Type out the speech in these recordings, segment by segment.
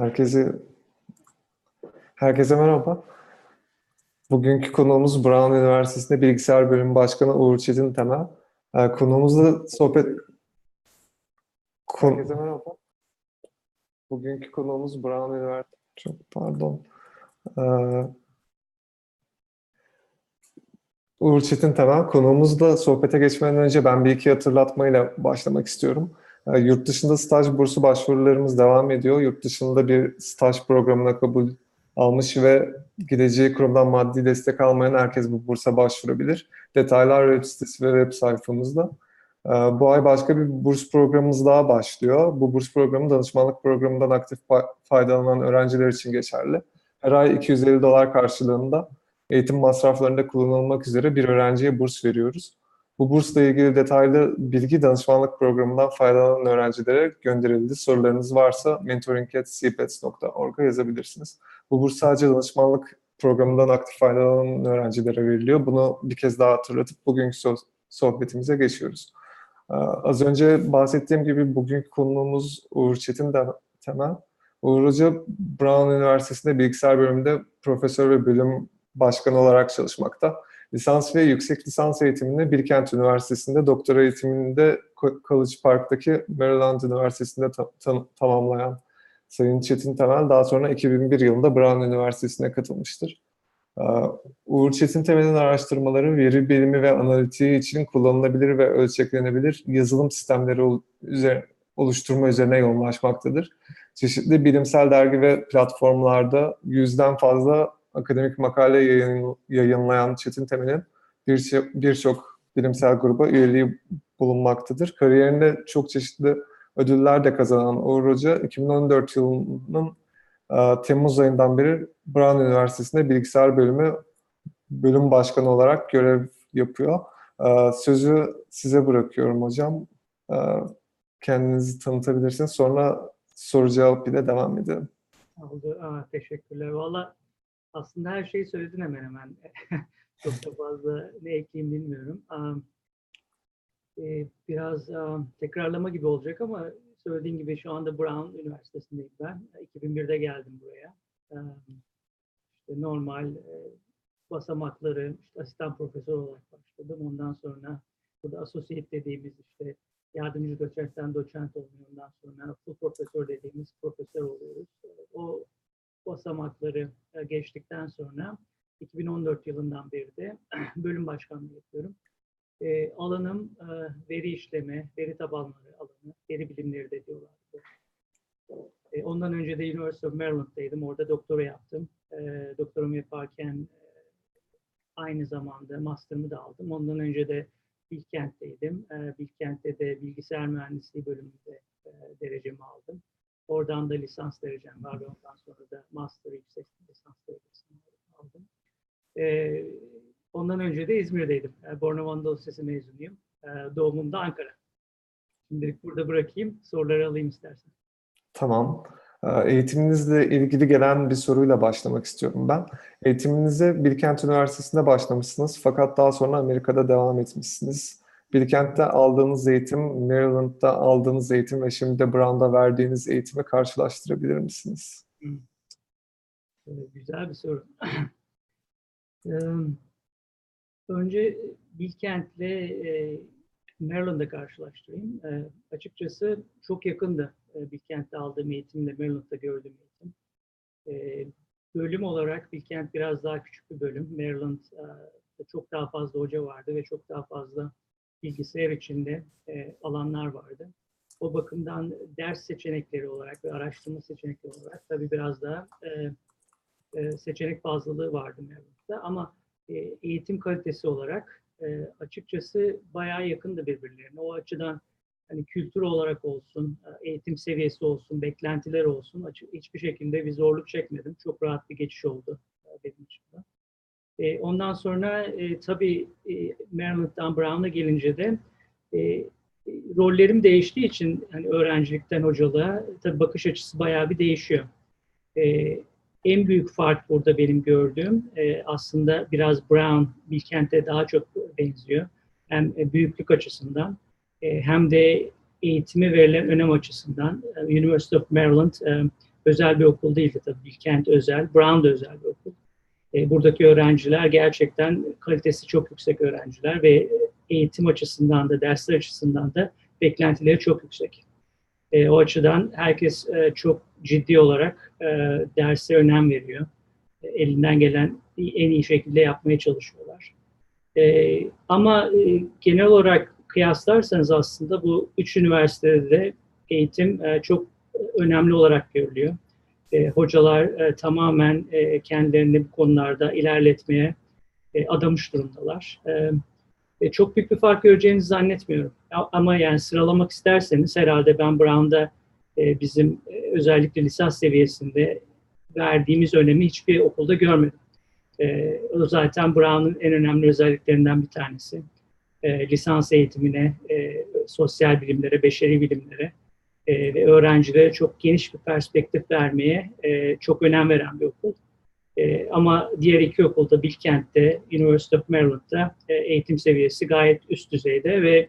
Herkese herkese merhaba. Bugünkü konuğumuz Brown Üniversitesi'nde Bilgisayar Bölümü Başkanı Uğur Çetin Temel. Ee, Konuğumuzla sohbet Kon... Herkese merhaba. Bugünkü konuğumuz Brown Üniversitesi. Çok pardon. Ee, Uğur Çetin Temel. Konuğumuzla sohbete geçmeden önce ben bir iki hatırlatmayla başlamak istiyorum. Yurt dışında staj bursu başvurularımız devam ediyor. Yurt dışında bir staj programına kabul almış ve gideceği kurumdan maddi destek almayan herkes bu bursa başvurabilir. Detaylar web sitesi ve web sayfamızda. Ee, Bu ay başka bir burs programımız daha başlıyor. Bu burs programı danışmanlık programından aktif fa- faydalanan öğrenciler için geçerli. Her ay 250 dolar karşılığında eğitim masraflarında kullanılmak üzere bir öğrenciye burs veriyoruz. Bu bursla ilgili detaylı bilgi danışmanlık programından faydalanan öğrencilere gönderildi. Sorularınız varsa mentoring.cpets.org'a yazabilirsiniz. Bu burs sadece danışmanlık programından aktif faydalanan öğrencilere veriliyor. Bunu bir kez daha hatırlatıp bugünkü so- sohbetimize geçiyoruz. Az önce bahsettiğim gibi bugünkü konuğumuz Uğur Çetin de- Temel. Uğur Hoca Brown Üniversitesi'nde bilgisayar bölümünde profesör ve bölüm başkanı olarak çalışmakta. Lisans ve yüksek lisans eğitimini Bilkent Üniversitesi'nde, doktora eğitimini de Co- College Park'taki Maryland Üniversitesi'nde ta- ta- tamamlayan Sayın Çetin Temel daha sonra 2001 yılında Brown Üniversitesi'ne katılmıştır. Ee, Uğur Çetin Temel'in araştırmaları veri bilimi ve analitiği için kullanılabilir ve ölçeklenebilir yazılım sistemleri oluşturma üzerine yoğunlaşmaktadır. Çeşitli bilimsel dergi ve platformlarda yüzden fazla akademik makale yayın, yayınlayan Çetin Temel'in birçok birçok bilimsel gruba üyeliği bulunmaktadır. Kariyerinde çok çeşitli ödüller de kazanan Uğur Hoca 2014 yılının e, Temmuz ayından beri Brown Üniversitesi'nde bilgisayar bölümü bölüm başkanı olarak görev yapıyor. E, Sözü size bırakıyorum hocam. E, Kendinizi tanıtabilirsiniz. Sonra soru cevap ile devam edelim. Oldu. Aa, teşekkürler. Valla aslında her şeyi söyledin hemen hemen. Çok da fazla ne ekleyeyim bilmiyorum. E, biraz am, tekrarlama gibi olacak ama söylediğin gibi şu anda Brown Üniversitesi'ndeyim ben. 2001'de geldim buraya. İşte normal e, basamakları, işte asistan profesör olarak başladım. Ondan sonra burada associate dediğimiz işte yardımcı doçentten doçent oluyor. Ondan sonra full profesör dediğimiz profesör oluyoruz. O basamakları e, geçtikten sonra 2014 yılından beri de bölüm başkanlığı yapıyorum. E, alanım e, veri işleme, veri tabanları alanı, veri bilimleri de diyorlar. E, ondan önce de University of Maryland'daydım. Orada doktora yaptım. E, doktorumu yaparken e, aynı zamanda master'ımı da aldım. Ondan önce de Bilkent'teydim. E, Bilkent'te de bilgisayar mühendisliği bölümünde e, derecemi aldım. Oradan da lisans derecem var ve ondan sonra da master yüksek lisans derecesini aldım. E, ondan önce de İzmir'deydim. E, Bornova Anadolu Lisesi mezunuyum. E, doğumum da Ankara. Şimdilik burada bırakayım. Soruları alayım istersen. Tamam. Ee, Eğitiminizle ilgili gelen bir soruyla başlamak istiyorum ben. Eğitiminize Bilkent Üniversitesi'nde başlamışsınız fakat daha sonra Amerika'da devam etmişsiniz. Bilkent'te aldığınız eğitim, Maryland'da aldığınız eğitim ve şimdi de Brown'da verdiğiniz eğitimi karşılaştırabilir misiniz? Güzel bir soru. Önce Bilkent'le e, Maryland'ı karşılaştırayım. E, açıkçası çok yakındı e, Bilkent'te aldığım eğitimle Maryland'da gördüğüm eğitim. Bölüm olarak Bilkent biraz daha küçük bir bölüm. Maryland çok daha fazla hoca vardı ve çok daha fazla bilgisayar içinde e, alanlar vardı. O bakımdan ders seçenekleri olarak ve araştırma seçenekleri olarak tabii biraz daha e, e, seçenek fazlalığı vardı Maryland'da ama e, eğitim kalitesi olarak e, açıkçası bayağı yakındı birbirlerine. O açıdan hani kültür olarak olsun, e, eğitim seviyesi olsun, beklentiler olsun açık, hiçbir şekilde bir zorluk çekmedim. Çok rahat bir geçiş oldu e, benim için de. E, ondan sonra e, tabii e, Maryland'dan Brown'a gelince de e, rollerim değiştiği için hani öğrencilikten hocalığa tabii bakış açısı bayağı bir değişiyor. E, en büyük fark burada benim gördüğüm e, aslında biraz Brown, Bilkent'e daha çok benziyor. Hem e, büyüklük açısından e, hem de eğitimi verilen önem açısından. E, University of Maryland e, özel bir okul değildi tabii. Bilkent özel, Brown da özel bir okul. E, buradaki öğrenciler gerçekten kalitesi çok yüksek öğrenciler ve eğitim açısından da, dersler açısından da beklentileri çok yüksek. E, o açıdan herkes e, çok ciddi olarak e, derse önem veriyor. E, elinden gelen en iyi şekilde yapmaya çalışıyorlar. E, ama e, genel olarak kıyaslarsanız aslında bu üç üniversitede de eğitim e, çok önemli olarak görülüyor. E, hocalar e, tamamen e, kendilerini bu konularda ilerletmeye e, adamış durumdalar. E, e, çok büyük bir fark göreceğinizi zannetmiyorum. Ama yani sıralamak isterseniz herhalde ben Brown'da e, bizim e, özellikle lisans seviyesinde verdiğimiz önemi hiçbir okulda görmedim. E, o zaten Brown'un en önemli özelliklerinden bir tanesi. E, lisans eğitimine, e, sosyal bilimlere, beşeri bilimlere e, ve öğrencilere çok geniş bir perspektif vermeye e, çok önem veren bir okul. E, ama diğer iki okulda Bilkent'te, University of Maryland'da e, eğitim seviyesi gayet üst düzeyde ve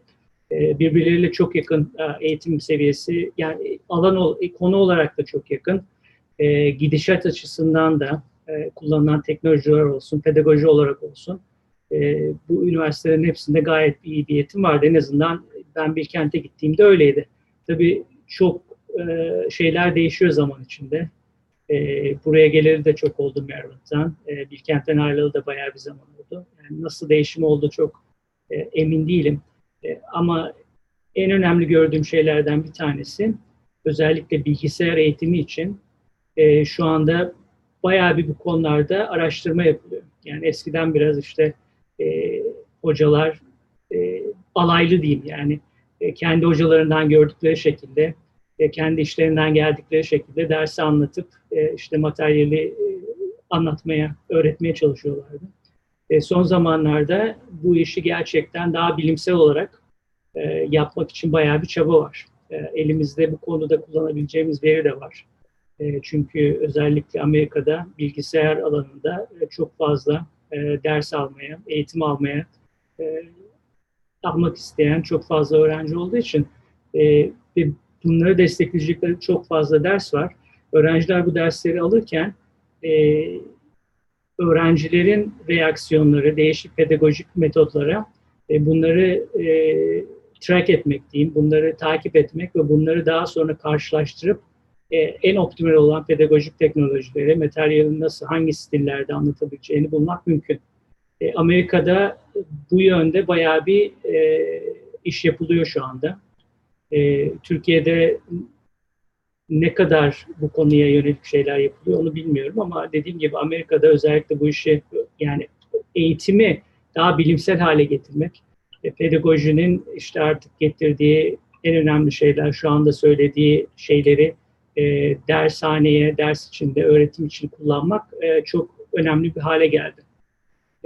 e, birbirleriyle çok yakın e, eğitim seviyesi, yani alan ol- konu olarak da çok yakın. E, gidişat açısından da e, kullanılan teknolojiler olsun, pedagoji olarak olsun. E, bu üniversitelerin hepsinde gayet iyi bir eğitim vardı. En azından ben Bilkent'e gittiğimde öyleydi. Tabii çok e, şeyler değişiyor zaman içinde. E, buraya geleli de çok oldu Maryland'dan. E, Bilkent'ten ayrılalı da bayağı bir zaman oldu. Yani nasıl değişim oldu çok emin değilim. Ama en önemli gördüğüm şeylerden bir tanesi özellikle bilgisayar eğitimi için e, şu anda bayağı bir bu konularda araştırma yapılıyor. Yani eskiden biraz işte e, hocalar e, alaylı diyeyim yani e, kendi hocalarından gördükleri şekilde e, kendi işlerinden geldikleri şekilde dersi anlatıp e, işte materyali anlatmaya, öğretmeye çalışıyorlardı. Son zamanlarda bu işi gerçekten daha bilimsel olarak yapmak için bayağı bir çaba var. Elimizde bu konuda kullanabileceğimiz veri de var. Çünkü özellikle Amerika'da bilgisayar alanında çok fazla ders almaya, eğitim almaya almak isteyen çok fazla öğrenci olduğu için e, bunları destekleyecekleri çok fazla ders var. Öğrenciler bu dersleri alırken e, öğrencilerin reaksiyonları, değişik pedagojik metotlara e, bunları e, track etmek diyeyim, bunları takip etmek ve bunları daha sonra karşılaştırıp e, en optimal olan pedagojik teknolojileri, materyalin nasıl, hangi stillerde anlatabileceğini bulmak mümkün. E, Amerika'da bu yönde bayağı bir e, iş yapılıyor şu anda. E, Türkiye'de ne kadar bu konuya yönelik şeyler yapılıyor onu bilmiyorum ama dediğim gibi Amerika'da özellikle bu işi yani eğitimi daha bilimsel hale getirmek, e, pedagojinin işte artık getirdiği en önemli şeyler şu anda söylediği şeyleri e, dershaneye, ders içinde, öğretim için kullanmak e, çok önemli bir hale geldi.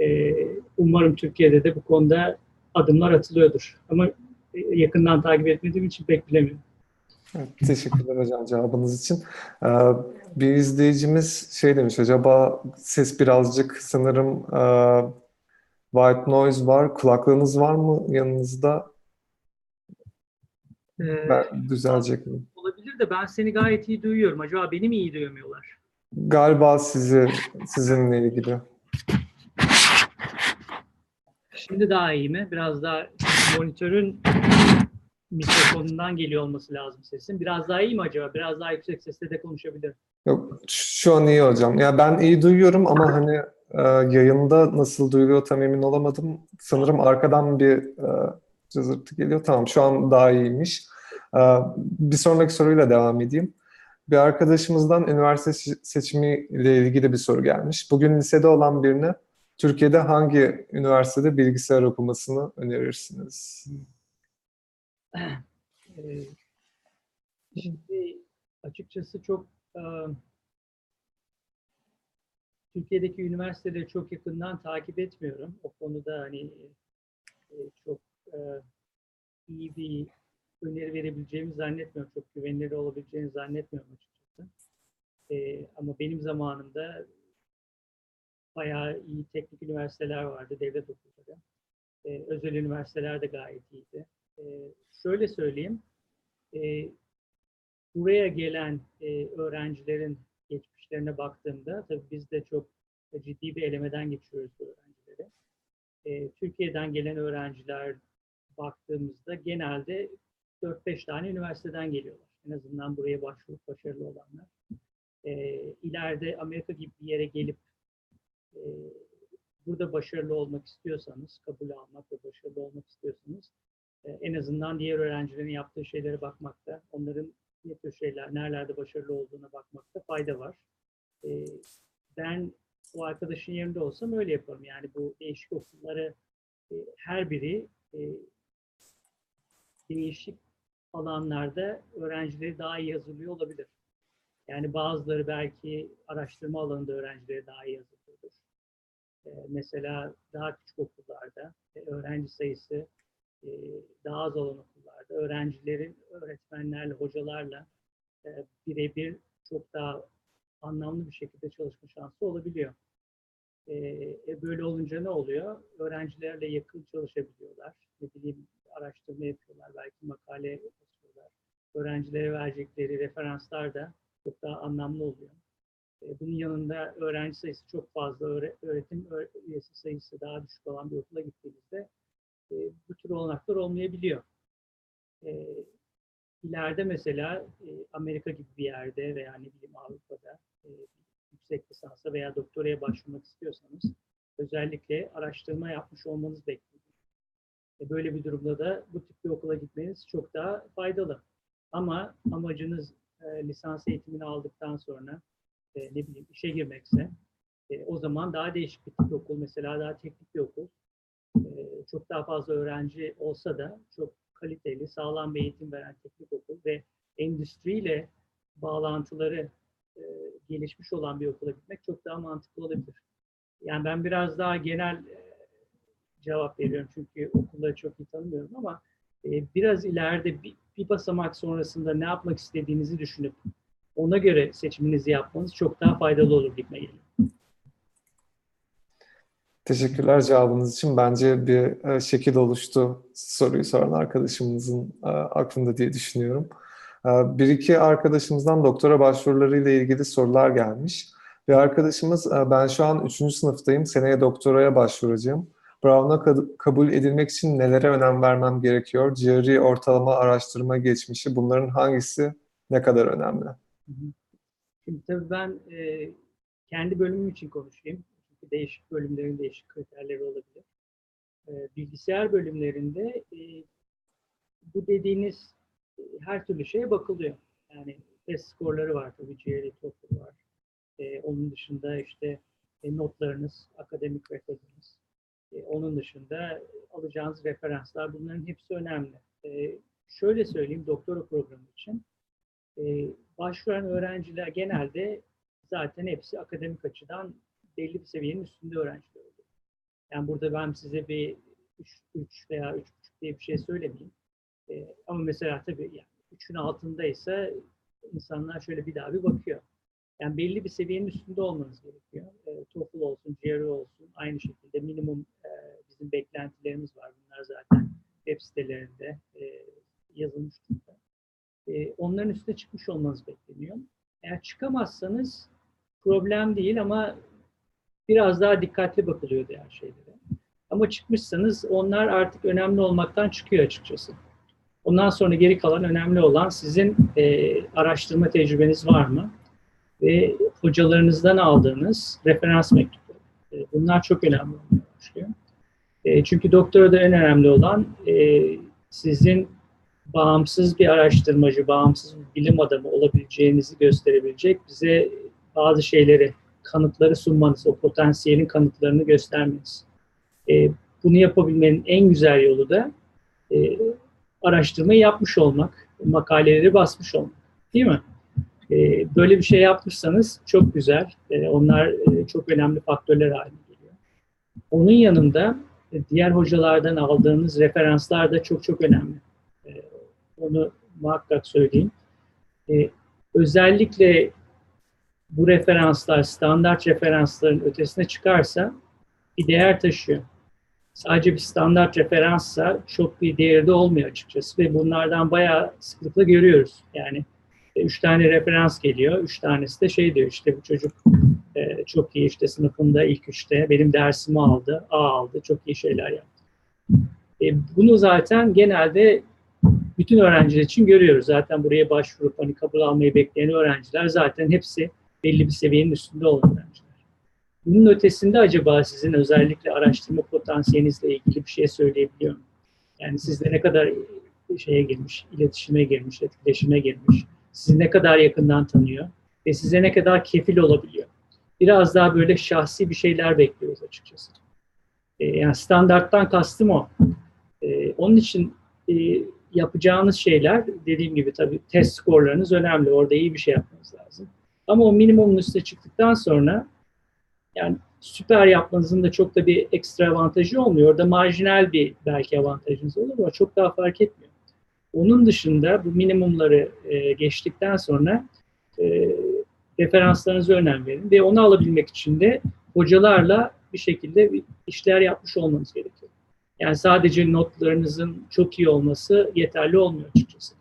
E, umarım Türkiye'de de bu konuda adımlar atılıyordur. Ama e, yakından takip etmediğim için pek bilemiyorum. Evet, teşekkürler hocam cevabınız için. Ee, bir izleyicimiz şey demiş, acaba ses birazcık sanırım e, white noise var, kulaklığınız var mı yanınızda? Ee, Ben, düzelecek mi? olabilir de ben seni gayet iyi duyuyorum. Acaba beni mi iyi duyamıyorlar? Galiba sizi sizinle ilgili. Şimdi daha iyi mi? Biraz daha monitörün mikrofonundan geliyor olması lazım sesin. Biraz daha iyi mi acaba? Biraz daha yüksek sesle de konuşabilirim. Yok, şu an iyi hocam. Ya ben iyi duyuyorum ama hani e, yayında nasıl duyuluyor tam emin olamadım. Sanırım arkadan bir e, cızırtı geliyor. Tamam, şu an daha iyiymiş. E, bir sonraki soruyla devam edeyim. Bir arkadaşımızdan üniversite se- seçimi ile ilgili bir soru gelmiş. Bugün lisede olan birine Türkiye'de hangi üniversitede bilgisayar okumasını önerirsiniz? Şimdi açıkçası çok Türkiye'deki üniversiteleri çok yakından takip etmiyorum. O konuda hani çok iyi bir öneri verebileceğimi zannetmiyorum. Çok güvenilir olabileceğini zannetmiyorum açıkçası. Ama benim zamanımda bayağı iyi teknik üniversiteler vardı, devlet okulları. E, özel üniversiteler de gayet iyiydi. E, şöyle söyleyeyim, e, buraya gelen e, öğrencilerin geçmişlerine baktığımda, tabii biz de çok ciddi bir elemeden geçiyoruz bu öğrencileri. E, Türkiye'den gelen öğrenciler baktığımızda genelde 4-5 tane üniversiteden geliyorlar. En azından buraya başvurup başarılı olanlar. E, ileride Amerika gibi bir yere gelip e, burada başarılı olmak istiyorsanız, kabul almak ve başarılı olmak istiyorsanız e, en azından diğer öğrencilerin yaptığı şeylere bakmakta, onların ne tür şeyler, nerelerde başarılı olduğuna bakmakta fayda var. E, ben o arkadaşın yerinde olsam öyle yaparım. Yani bu değişik okulları e, her biri e, değişik alanlarda öğrencileri daha iyi hazırlıyor olabilir. Yani bazıları belki araştırma alanında öğrencileri daha iyi hazırlıyordur. E, mesela daha küçük okullarda e, öğrenci sayısı e, daha az olan okullarda öğrencilerin öğretmenlerle, hocalarla e, birebir çok daha anlamlı bir şekilde çalışma şansı olabiliyor. E, böyle olunca ne oluyor? Öğrencilerle yakın çalışabiliyorlar. Ne bileyim araştırma yapıyorlar, belki makale yazıyorlar. Öğrencilere verecekleri referanslar da çok daha anlamlı oluyor. E, bunun yanında öğrenci sayısı çok fazla, öğretim üyesi sayısı daha düşük olan bir okula gittiğinizde e, bu tür olanaklar olmayabiliyor. E, ileride mesela Amerika gibi bir yerde veya ne bileyim Avrupa'da yüksek lisansa veya doktoraya başvurmak istiyorsanız özellikle araştırma yapmış olmanız bekleniyor. E, böyle bir durumda da bu tip bir okula gitmeniz çok daha faydalı. Ama amacınız lisans eğitimini aldıktan sonra e, ne bileyim işe girmekse e, o zaman daha değişik bir tip okul mesela daha teknik bir okul e, çok daha fazla öğrenci olsa da çok kaliteli, sağlam bir eğitim veren teknik okul ve endüstriyle bağlantıları e, gelişmiş olan bir okula gitmek çok daha mantıklı olabilir. Yani ben biraz daha genel e, cevap veriyorum çünkü okulları çok iyi tanımıyorum ama e, biraz ileride bir, bir basamak sonrasında ne yapmak istediğinizi düşünüp ona göre seçiminizi yapmanız çok daha faydalı olur gitme geliyor. Teşekkürler cevabınız için. Bence bir e, şekil oluştu soruyu soran arkadaşımızın e, aklında diye düşünüyorum. E, bir iki arkadaşımızdan doktora başvurularıyla ilgili sorular gelmiş. Bir arkadaşımız ben şu an 3. sınıftayım, seneye doktoraya başvuracağım. Brown'a kabul edilmek için nelere önem vermem gerekiyor? GRE ortalama araştırma geçmişi bunların hangisi ne kadar önemli? Şimdi tabii ben e, kendi bölümüm için konuşayım değişik bölümlerin değişik kriterleri olabilir. E, bilgisayar bölümlerinde e, bu dediğiniz e, her türlü şeye bakılıyor. Yani test skorları var tabii, GRE, TOEFL var. E, onun dışında işte e, notlarınız, akademik rekordunuz. E, onun dışında alacağınız referanslar bunların hepsi önemli. E, şöyle söyleyeyim doktora programı için. E, başvuran öğrenciler genelde zaten hepsi akademik açıdan belli bir seviyenin üstünde öğrenciler oluyor. Yani burada ben size bir 3, 3 veya 3,5 diye bir şey söylemeyeyim. E, ama mesela tabii yani 3'ün altındaysa insanlar şöyle bir daha bir bakıyor. Yani belli bir seviyenin üstünde olmanız gerekiyor. E, TOEFL olsun, GRE olsun aynı şekilde minimum e, bizim beklentilerimiz var. Bunlar zaten web sitelerinde e, yazılmış durumda. E, onların üstüne çıkmış olmanız bekleniyor. Eğer çıkamazsanız problem değil ama biraz daha dikkatli bakılıyor diğer şeylere. Ama çıkmışsanız onlar artık önemli olmaktan çıkıyor açıkçası. Ondan sonra geri kalan önemli olan sizin e, araştırma tecrübeniz var mı? Ve hocalarınızdan aldığınız referans mektubu. E, bunlar çok önemli olmaya. E, çünkü doktora da en önemli olan e, sizin bağımsız bir araştırmacı, bağımsız bir bilim adamı olabileceğinizi gösterebilecek bize bazı şeyleri kanıtları sunmanız, o potansiyelin kanıtlarını göstermeniz. E, bunu yapabilmenin en güzel yolu da e, araştırmayı yapmış olmak, makaleleri basmış olmak. Değil mi? E, böyle bir şey yapmışsanız çok güzel. E, onlar e, çok önemli faktörler haline geliyor. Onun yanında e, diğer hocalardan aldığınız referanslar da çok çok önemli. Onu muhakkak söyleyeyim. E, özellikle bu referanslar standart referansların ötesine çıkarsa bir değer taşıyor. Sadece bir standart referanssa çok bir değerde olmuyor açıkçası ve bunlardan bayağı sıklıkla görüyoruz. Yani E, üç tane referans geliyor. Üç tanesi de şey diyor işte bu çocuk e, çok iyi işte sınıfında ilk üçte benim dersimi aldı, A aldı, çok iyi şeyler yaptı. E, bunu zaten genelde bütün öğrenciler için görüyoruz. Zaten buraya başvurup hani kabul almayı bekleyen öğrenciler zaten hepsi belli bir seviyenin üstünde olan öğrenciler. Bunun ötesinde acaba sizin özellikle araştırma potansiyelinizle ilgili bir şey söyleyebiliyor muyum? Yani sizde ne kadar şeye girmiş, iletişime girmiş, etkileşime girmiş, sizi ne kadar yakından tanıyor ve size ne kadar kefil olabiliyor. Biraz daha böyle şahsi bir şeyler bekliyoruz açıkçası. E, yani standarttan kastım o. E, onun için e, yapacağınız şeyler dediğim gibi tabii test skorlarınız önemli. Orada iyi bir şey yapmanız lazım. Ama o minimumun üstüne çıktıktan sonra yani süper yapmanızın da çok da bir ekstra avantajı olmuyor. Orada marjinal bir belki avantajınız olur ama çok daha fark etmiyor. Onun dışında bu minimumları e, geçtikten sonra e, referanslarınıza önem verin ve onu alabilmek için de hocalarla bir şekilde işler yapmış olmanız gerekiyor. Yani sadece notlarınızın çok iyi olması yeterli olmuyor açıkçası.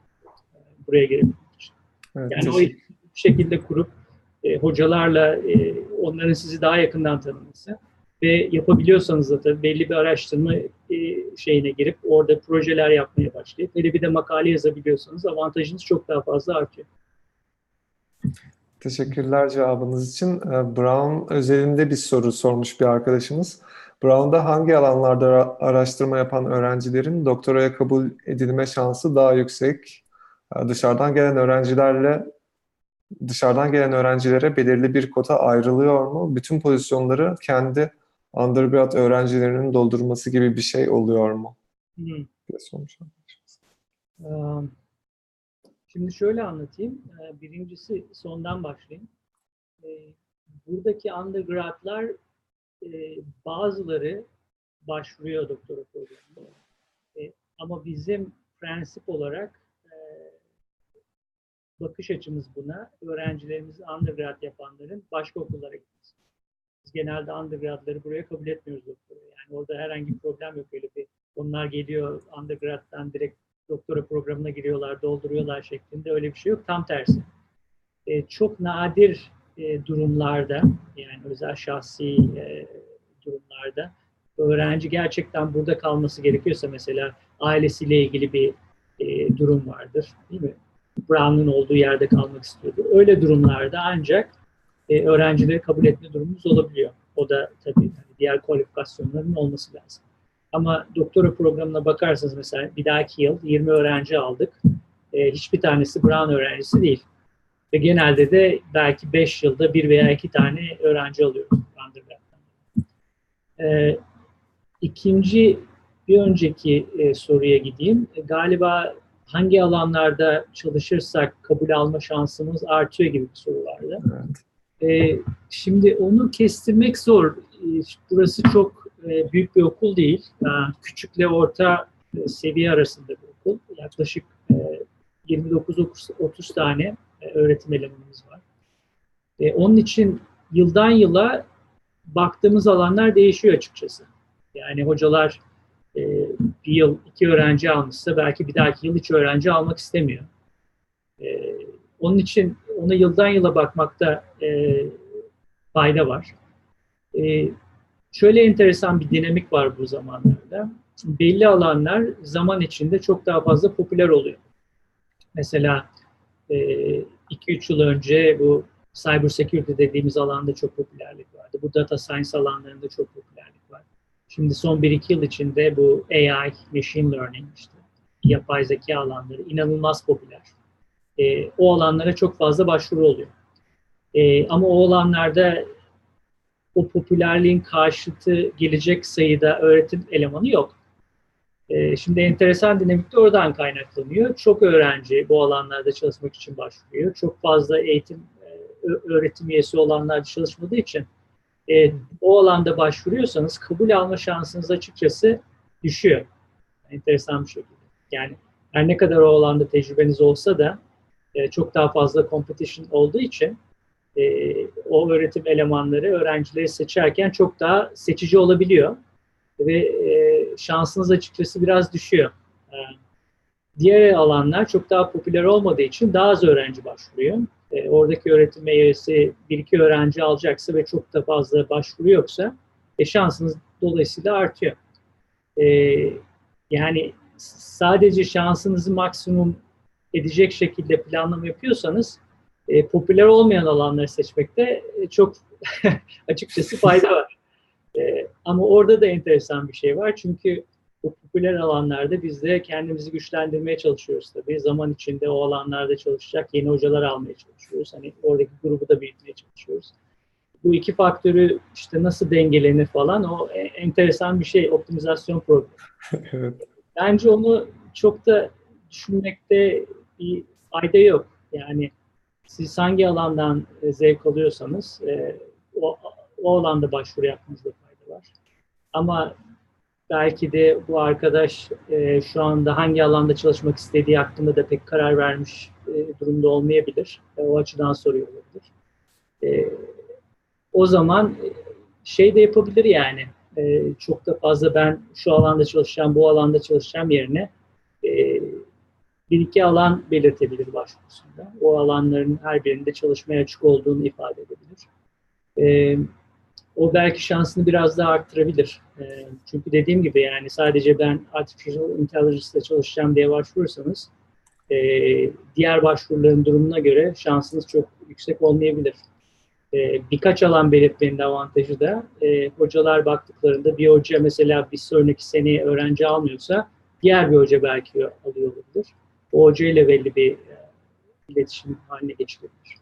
Buraya gelebilmek için. Evet, yani o şekilde kurup e, hocalarla e, onların sizi daha yakından tanıması ve yapabiliyorsanız da tabii belli bir araştırma e, şeyine girip orada projeler yapmaya başlayıp hele bir de makale yazabiliyorsanız avantajınız çok daha fazla artıyor. Teşekkürler cevabınız için. Ee, Brown özelinde bir soru sormuş bir arkadaşımız. Brown'da hangi alanlarda araştırma yapan öğrencilerin doktoraya kabul edilme şansı daha yüksek? Ee, dışarıdan gelen öğrencilerle dışarıdan gelen öğrencilere belirli bir kota ayrılıyor mu? Bütün pozisyonları kendi undergrad öğrencilerinin doldurması gibi bir şey oluyor mu? Hmm. Şimdi şöyle anlatayım. Birincisi sondan başlayayım. Buradaki undergradlar bazıları başvuruyor doktora programına. Ama bizim prensip olarak bakış açımız buna öğrencilerimizi undergrad yapanların başka okullara gitmesi. Biz genelde undergradları buraya kabul etmiyoruz doktora. Yani orada herhangi bir problem yok öyle bir. Onlar geliyor undergrad'dan direkt doktora programına giriyorlar, dolduruyorlar şeklinde öyle bir şey yok. Tam tersi. E, çok nadir e, durumlarda yani özel şahsi e, durumlarda öğrenci gerçekten burada kalması gerekiyorsa mesela ailesiyle ilgili bir e, durum vardır değil mi? Brown'un olduğu yerde kalmak istiyordu. Öyle durumlarda ancak e, öğrencileri kabul etme durumumuz olabiliyor. O da tabii diğer kualifikasyonların olması lazım. Ama doktora programına bakarsanız mesela bir dahaki yıl 20 öğrenci aldık. Hiçbir tanesi Brown öğrencisi değil. Ve genelde de belki 5 yılda bir veya iki tane öğrenci alıyoruz undergrad'dan. E, ikinci, bir önceki e, soruya gideyim. E, galiba hangi alanlarda çalışırsak kabul alma şansımız artıyor gibi bir soru vardı. Evet. E, şimdi onu kestirmek zor. E, burası çok e, büyük bir okul değil. E, küçükle orta e, seviye arasında bir okul. Yaklaşık 29-30 tane öğretim elemanımız var. Onun için yıldan yıla baktığımız alanlar değişiyor açıkçası. Yani hocalar bir yıl iki öğrenci almışsa belki bir dahaki yıl hiç öğrenci almak istemiyor. Onun için ona yıldan yıla bakmakta fayda var şöyle enteresan bir dinamik var bu zamanlarda. Belli alanlar zaman içinde çok daha fazla popüler oluyor. Mesela 2-3 yıl önce bu cyber security dediğimiz alanda çok popülerlik vardı. Bu data science alanlarında çok popülerlik var. Şimdi son 1-2 yıl içinde bu AI, machine learning işte yapay zeka alanları inanılmaz popüler. E, o alanlara çok fazla başvuru oluyor. E, ama o alanlarda o popülerliğin karşıtı gelecek sayıda öğretim elemanı yok. E, şimdi enteresan dinamik de oradan kaynaklanıyor. Çok öğrenci bu alanlarda çalışmak için başvuruyor. Çok fazla eğitim, e, öğretim üyesi olanlar çalışmadığı için e, o alanda başvuruyorsanız kabul alma şansınız açıkçası düşüyor. Enteresan bir şekilde. Yani her ne kadar o alanda tecrübeniz olsa da e, çok daha fazla competition olduğu için e, o öğretim elemanları öğrencileri seçerken çok daha seçici olabiliyor ve e, şansınız açıkçası biraz düşüyor. E, Diğer alanlar çok daha popüler olmadığı için daha az öğrenci başvuruyor. E, oradaki öğretim üyesi bir iki öğrenci alacaksa ve çok da fazla başvuru yoksa e, şansınız dolayısıyla artıyor. E, yani sadece şansınızı maksimum edecek şekilde planlama yapıyorsanız e, popüler olmayan alanları seçmekte e, çok açıkçası fayda var. Ama orada da enteresan bir şey var çünkü bu popüler alanlarda biz de kendimizi güçlendirmeye çalışıyoruz tabii. Zaman içinde o alanlarda çalışacak yeni hocalar almaya çalışıyoruz. Hani oradaki grubu da büyütmeye çalışıyoruz. Bu iki faktörü işte nasıl dengelenir falan o e, enteresan bir şey optimizasyon evet. Bence onu çok da düşünmekte bir fayda yok. Yani siz hangi alandan e, zevk alıyorsanız e, o, o alanda başvuru yapmanızda fayda var. Ama belki de bu arkadaş e, şu anda hangi alanda çalışmak istediği hakkında da pek karar vermiş e, durumda olmayabilir. E, o açıdan soruyor olabilir. E, o zaman şey de yapabilir yani. E, çok da fazla ben şu alanda çalışacağım, bu alanda çalışacağım yerine e, bir iki alan belirtebilir başvurusunda. O alanların her birinde çalışmaya açık olduğunu ifade edebilir. E, o belki şansını biraz daha arttırabilir. E, çünkü dediğim gibi yani sadece ben Artificial Intelligence'da çalışacağım diye başvurursanız e, diğer başvuruların durumuna göre şansınız çok yüksek olmayabilir. E, birkaç alan belirtmenin avantajı da e, hocalar baktıklarında bir hoca mesela bir sonraki seneye öğrenci almıyorsa diğer bir hoca belki alıyor olabilir. O hoca ile belli bir e, iletişim haline geçilebilir.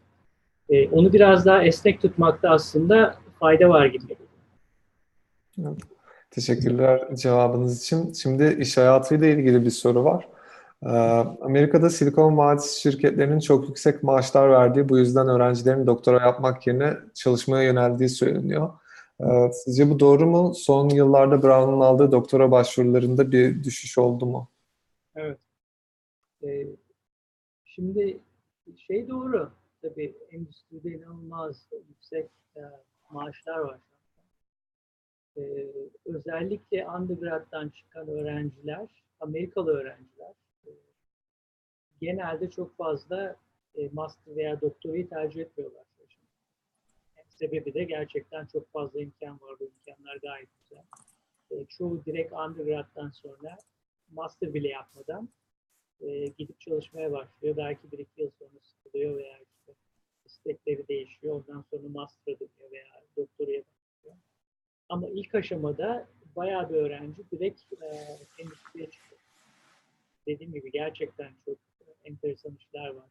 E, onu biraz daha esnek tutmakta aslında fayda var gibi geliyor. Teşekkürler cevabınız için. Şimdi iş hayatıyla ilgili bir soru var. Ee, Amerika'da Silikon Vadisi şirketlerinin çok yüksek maaşlar verdiği, bu yüzden öğrencilerin doktora yapmak yerine çalışmaya yöneldiği söyleniyor. Ee, sizce bu doğru mu? Son yıllarda Brown'un aldığı doktora başvurularında bir düşüş oldu mu? Evet. Ee, şimdi şey doğru. Tabii endüstride inanılmaz yüksek e, maaşlar var. Ee, özellikle undergrad'dan çıkan öğrenciler, Amerikalı öğrenciler e, genelde çok fazla e, master veya doktorayı tercih etmiyorlar. Yani sebebi de gerçekten çok fazla imkan var. Bu imkanlar gayet güzel. E, çoğu direkt undergrad'dan sonra master bile yapmadan e, gidip çalışmaya başlıyor. Belki bir iki yıl sonra sıkılıyor veya işte istekleri değişiyor. Ondan sonra master'a dönüyor veya doktoraya başlıyor. Ama ilk aşamada bayağı bir öğrenci direkt e, endüstriye çıkıyor. Dediğim gibi gerçekten çok enteresan işler var.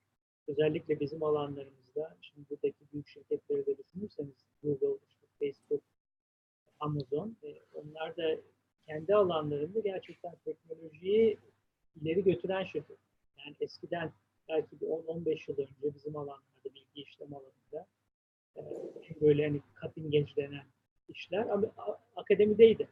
Özellikle bizim alanlarımızda, şimdi buradaki büyük şirketleri de düşünürseniz Google, işte Facebook, Amazon, e, onlar da kendi alanlarında gerçekten teknolojiyi ileri götüren şirket. Yani eskiden belki bir 10-15 yıl önce bizim alanlarda, bilgi işlem alanında e, böyle hani cutting edge denen işler ama akademideydi.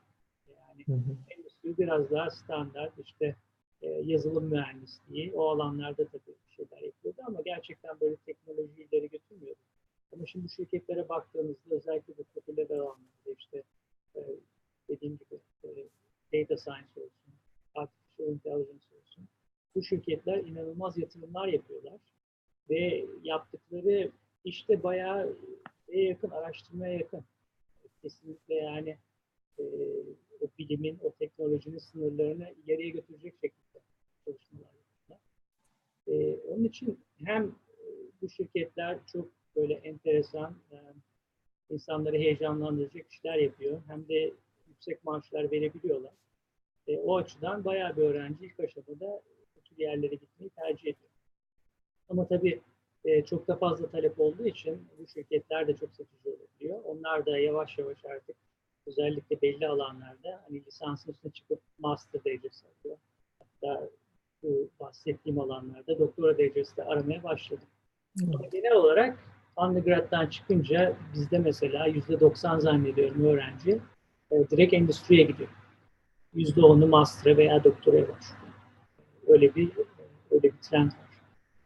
Yani hı hı. endüstri biraz daha standart işte e, yazılım mühendisliği o alanlarda tabii şeyler yapıyordu ama gerçekten böyle teknolojiyi ileri götürmüyordu. Ama şimdi şirketlere baktığımızda özellikle bu popüler alanlarda işte e, dediğim gibi e, data science olsun, artificial intelligence olsun. Bu şirketler inanılmaz yatırımlar yapıyorlar ve yaptıkları işte bayağı yakın, araştırmaya yakın. Kesinlikle yani e, o bilimin, o teknolojinin sınırlarını ileriye götürecek şekilde çalışmalar yapıyorlar. E, onun için hem bu şirketler çok böyle enteresan, e, insanları heyecanlandıracak işler yapıyor. Hem de yüksek maaşlar verebiliyorlar. E, o açıdan bayağı bir öğrenci ilk aşamada bu tür yerlere gitmeyi tercih ediyor. Ama tabii e, çok da fazla talep olduğu için bu şirketler de çok satıcı olabiliyor. Onlar da yavaş yavaş artık özellikle belli alanlarda hani lisansın üstüne çıkıp master derecesi alıyor. Hatta bu bahsettiğim alanlarda doktora derecesi de aramaya başladı. Hmm. Ama genel olarak undergrad'dan çıkınca bizde mesela %90 zannediyorum öğrenci e, direkt endüstriye gidiyor. %10'u master'a veya doktoraya başlıyor. Öyle bir öyle bir trend var.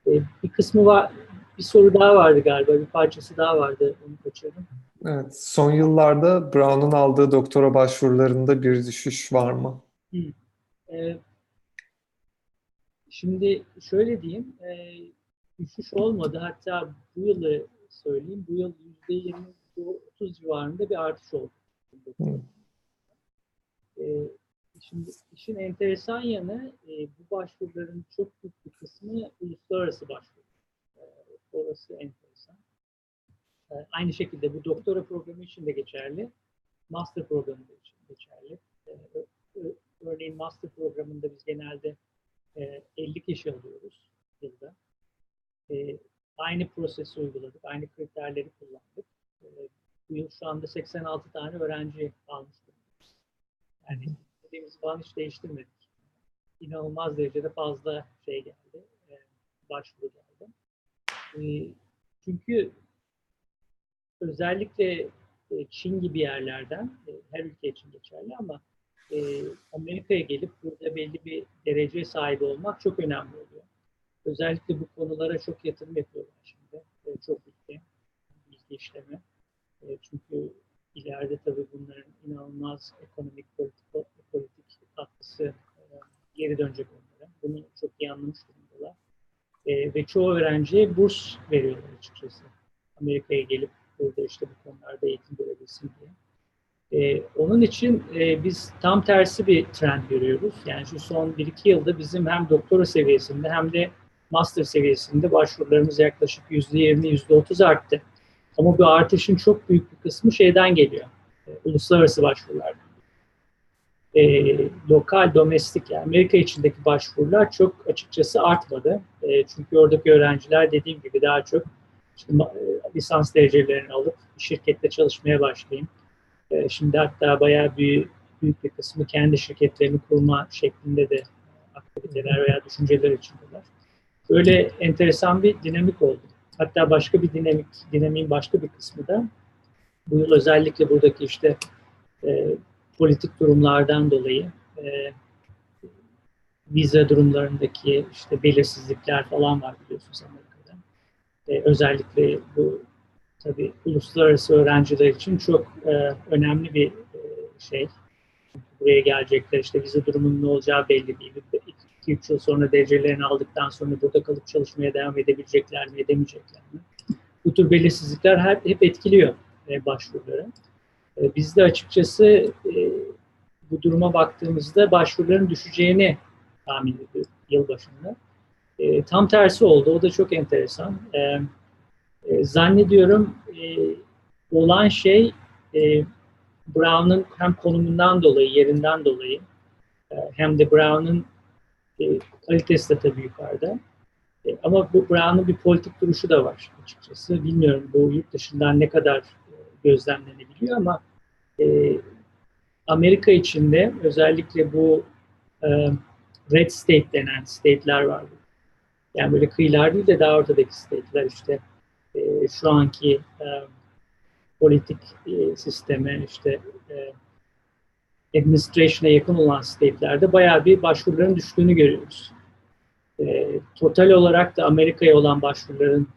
E, bir kısmı var, bir soru daha vardı galiba, bir parçası daha vardı, onu kaçırdım. Evet, son yıllarda Brown'un aldığı doktora başvurularında bir düşüş var mı? Hı. Ee, Şimdi şöyle diyeyim, e, düşüş olmadı. Hatta bu yılı söyleyeyim, bu yıl %20-30 civarında bir artış oldu. Hı. E, şimdi işin enteresan yanı e, bu başvuruların çok büyük bir kısmı uluslararası başvuru. E, orası enteresan. E, aynı şekilde bu doktora programı için de geçerli, master programı için geçerli. E, örneğin master programında biz genelde e, 50 kişi alıyoruz yılda. E, aynı prosesi uyguladık, aynı kriterleri kullandık. E, bu yıl şu anda 86 tane öğrenci almış durumdayız. Yani istediğimiz falan hiç değiştirmedik. İnanılmaz derecede fazla şey geldi, e, başvuru geldi. E, çünkü özellikle e, Çin gibi yerlerden, e, her ülke için geçerli ama e, Amerika'ya gelip burada belli bir derece sahibi olmak çok önemli oluyor. Özellikle bu konulara çok yatırım yapıyorlar şimdi. E, çok ülke, bilgi işleme. E, çünkü ileride tabii bunların inanılmaz ekonomik, politik, politik katkısı e, geri dönecek onlara. Bunu çok iyi anlamış durumdalar. E, ve çoğu öğrenciye burs veriyorlar açıkçası. Amerika'ya gelip burada işte bu konularda eğitim görebilsin diye. Ee, onun için e, biz tam tersi bir trend görüyoruz. Yani şu son 1-2 yılda bizim hem doktora seviyesinde hem de master seviyesinde başvurularımız yaklaşık %20, %30 arttı. Ama bu artışın çok büyük bir kısmı şeyden geliyor. E, uluslararası başvurulardan. E, lokal, domestik yani Amerika içindeki başvurular çok açıkçası artmadı. E, çünkü oradaki öğrenciler dediğim gibi daha çok işte, e, lisans derecelerini alıp bir şirkette çalışmaya başlayayım. E, Şimdi hatta bayağı büyük, büyük bir kısmı kendi şirketlerini kurma şeklinde de aktiviteler veya düşünceler içindeler. Böyle enteresan bir dinamik oldu. Hatta başka bir dinamik, dinamiğin başka bir kısmı da bu yıl özellikle buradaki işte e, politik durumlardan dolayı e, vize durumlarındaki işte belirsizlikler falan var biliyorsunuz Amerika'da. E, özellikle bu tabii uluslararası öğrenciler için çok e, önemli bir e, şey. Buraya gelecekler işte vize durumunun ne olacağı belli değil. 2-3 yıl sonra derecelerini aldıktan sonra burada kalıp çalışmaya devam edebilecekler mi, edemeyecekler mi? Bu tür belirsizlikler hep, hep etkiliyor e, başvuruları. E, biz de açıkçası e, bu duruma baktığımızda başvuruların düşeceğini tahmin ediyorduk yıl başında. E, tam tersi oldu. O da çok enteresan. E, e, zannediyorum e, olan şey e, Brown'un hem konumundan dolayı, yerinden dolayı e, hem de Brown'un e, kalitesi de tabii yukarıda. E, ama bu Brown'un bir politik duruşu da var açıkçası. Bilmiyorum bu yurt dışından ne kadar e, gözlemlenebiliyor ama e, Amerika içinde özellikle bu e, red state denen state'ler var. Yani böyle kıyılar değil de daha ortadaki state'ler işte e, şu anki e, politik e, sisteme işte e, administration'a yakın olan state'lerde bayağı bir başvuruların düştüğünü görüyoruz. E, total olarak da Amerika'ya olan başvuruların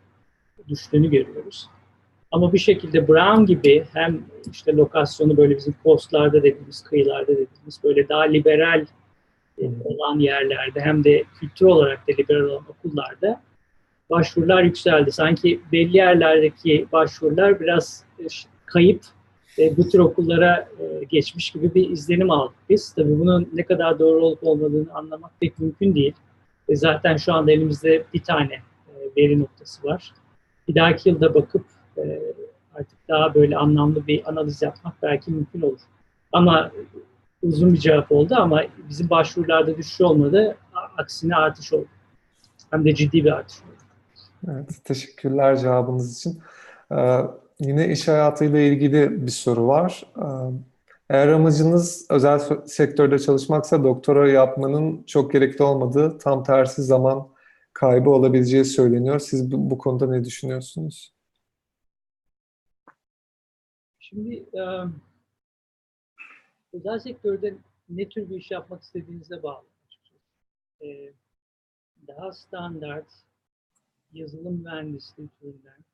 düştüğünü görüyoruz. Ama bir şekilde Brown gibi hem işte lokasyonu böyle bizim postlarda dediğimiz, kıyılarda dediğimiz böyle daha liberal e, olan yerlerde hem de kültür olarak da liberal olan okullarda başvurular yükseldi. Sanki belli yerlerdeki başvurular biraz e, kayıp e, bu tür okullara e, geçmiş gibi bir izlenim aldık biz. Tabii bunun ne kadar doğru olup olmadığını anlamak pek mümkün değil. E, zaten şu anda elimizde bir tane e, veri noktası var. Bir dahaki yılda bakıp e, artık daha böyle anlamlı bir analiz yapmak belki mümkün olur. Ama uzun bir cevap oldu ama bizim başvurularda düşüş olmadı. Aksine artış oldu. Hem de ciddi bir artış oldu. Evet, teşekkürler cevabınız için. Ee, yine iş hayatıyla ilgili bir soru var. Ee, eğer amacınız özel sektörde çalışmaksa doktora yapmanın çok gerekli olmadığı, tam tersi zaman kaybı olabileceği söyleniyor. Siz bu, bu konuda ne düşünüyorsunuz? Şimdi e, özel sektörde ne tür bir iş yapmak istediğinize bağlı. E, daha standart yazılım mühendisliği türünden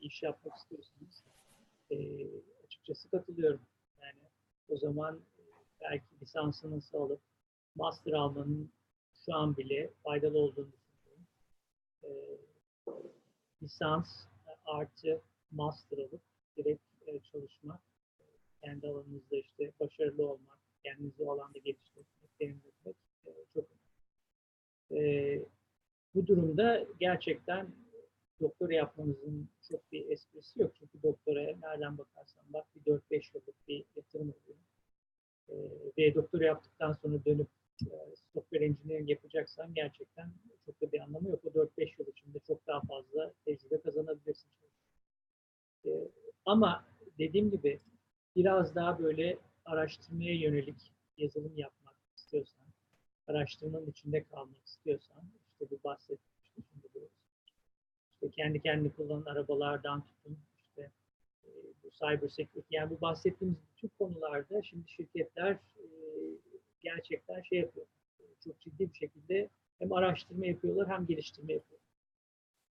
iş yapmak istiyorsanız e, açıkçası katılıyorum. Yani o zaman e, belki lisansınızı alıp master almanın şu an bile faydalı olduğunu düşünüyorum. E, lisans artı master alıp direkt e, çalışmak, kendi alanınızda işte başarılı olmak, kendinizi o alanda geliştirmek, derinlemek e, çok önemli. E, bu durumda gerçekten doktora yapmanızın çok bir esprisi yok. Çünkü doktora nereden bakarsan bak bir 4-5 yıllık bir yatırım oluyor. E, ve doktora yaptıktan sonra dönüp e, software engineering yapacaksan gerçekten çok da bir anlamı yok. O 4-5 yıl içinde çok daha fazla tecrübe kazanabilirsin. E, ama dediğim gibi biraz daha böyle araştırmaya yönelik yazılım yapmak istiyorsan, araştırmanın içinde kalmak istiyorsan, işte bu bahsetmiştim şimdi bu işte kendi kendini kullanan arabalardan tutun, işte e, bu cyber security, yani bu bahsettiğimiz bütün konularda şimdi şirketler e, gerçekten şey yapıyor, çok ciddi bir şekilde hem araştırma yapıyorlar hem geliştirme yapıyorlar.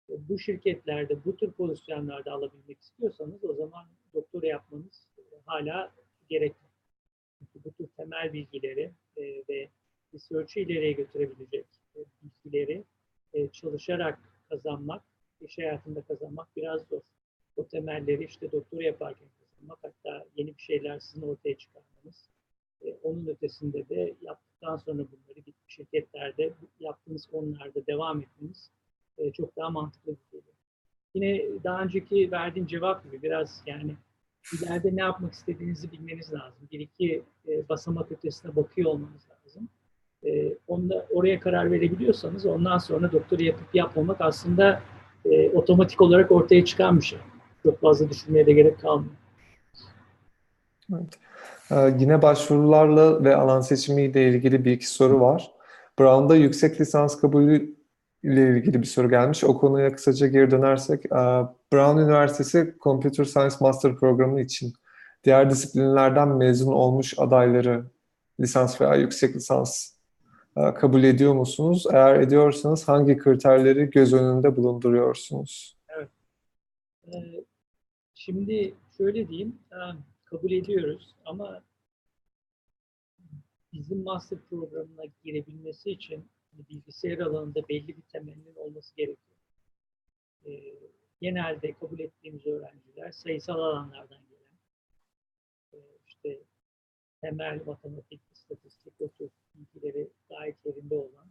E, Bu şirketlerde bu tür pozisyonlarda alabilmek istiyorsanız o zaman doktora yapmanız hala gerekli. Çünkü bu tür temel bilgileri e, ve research'ı ileriye götürebilecek bilgileri çalışarak kazanmak, iş hayatında kazanmak biraz zor. O temelleri işte doktora yaparken kazanmak, hatta yeni bir şeyler sizin ortaya çıkarmanız. E, onun ötesinde de yaptıktan sonra bunları bir şirketlerde yaptığınız konularda devam etmeniz e, çok daha mantıklı bir geliyor. Yine daha önceki verdiğim cevap gibi biraz yani ileride ne yapmak istediğinizi bilmeniz lazım. Bir iki e, basamak ötesine bakıyor olmanız lazım. E, onda, oraya karar verebiliyorsanız ondan sonra doktora yapıp yapmamak aslında e, otomatik olarak ortaya çıkan bir şey. Çok fazla düşünmeye de gerek kalmıyor. Evet. Ee, yine başvurularla ve alan seçimiyle ilgili bir iki soru var. Brown'da yüksek lisans kabulü ile ilgili bir soru gelmiş. O konuya kısaca geri dönersek, e, Brown Üniversitesi Computer Science Master programı için diğer disiplinlerden mezun olmuş adayları lisans veya yüksek lisans kabul ediyor musunuz? Eğer ediyorsanız hangi kriterleri göz önünde bulunduruyorsunuz? Ee, Şimdi şöyle diyeyim, e, kabul ediyoruz ama bizim master programına girebilmesi için bilgisayar alanında belli bir temelinin olması gerekiyor. Ee, Genelde kabul ettiğimiz öğrenciler sayısal alanlardan gelen, e, işte temel matematik, istatistik, o tür bilgileri gayet yerinde olan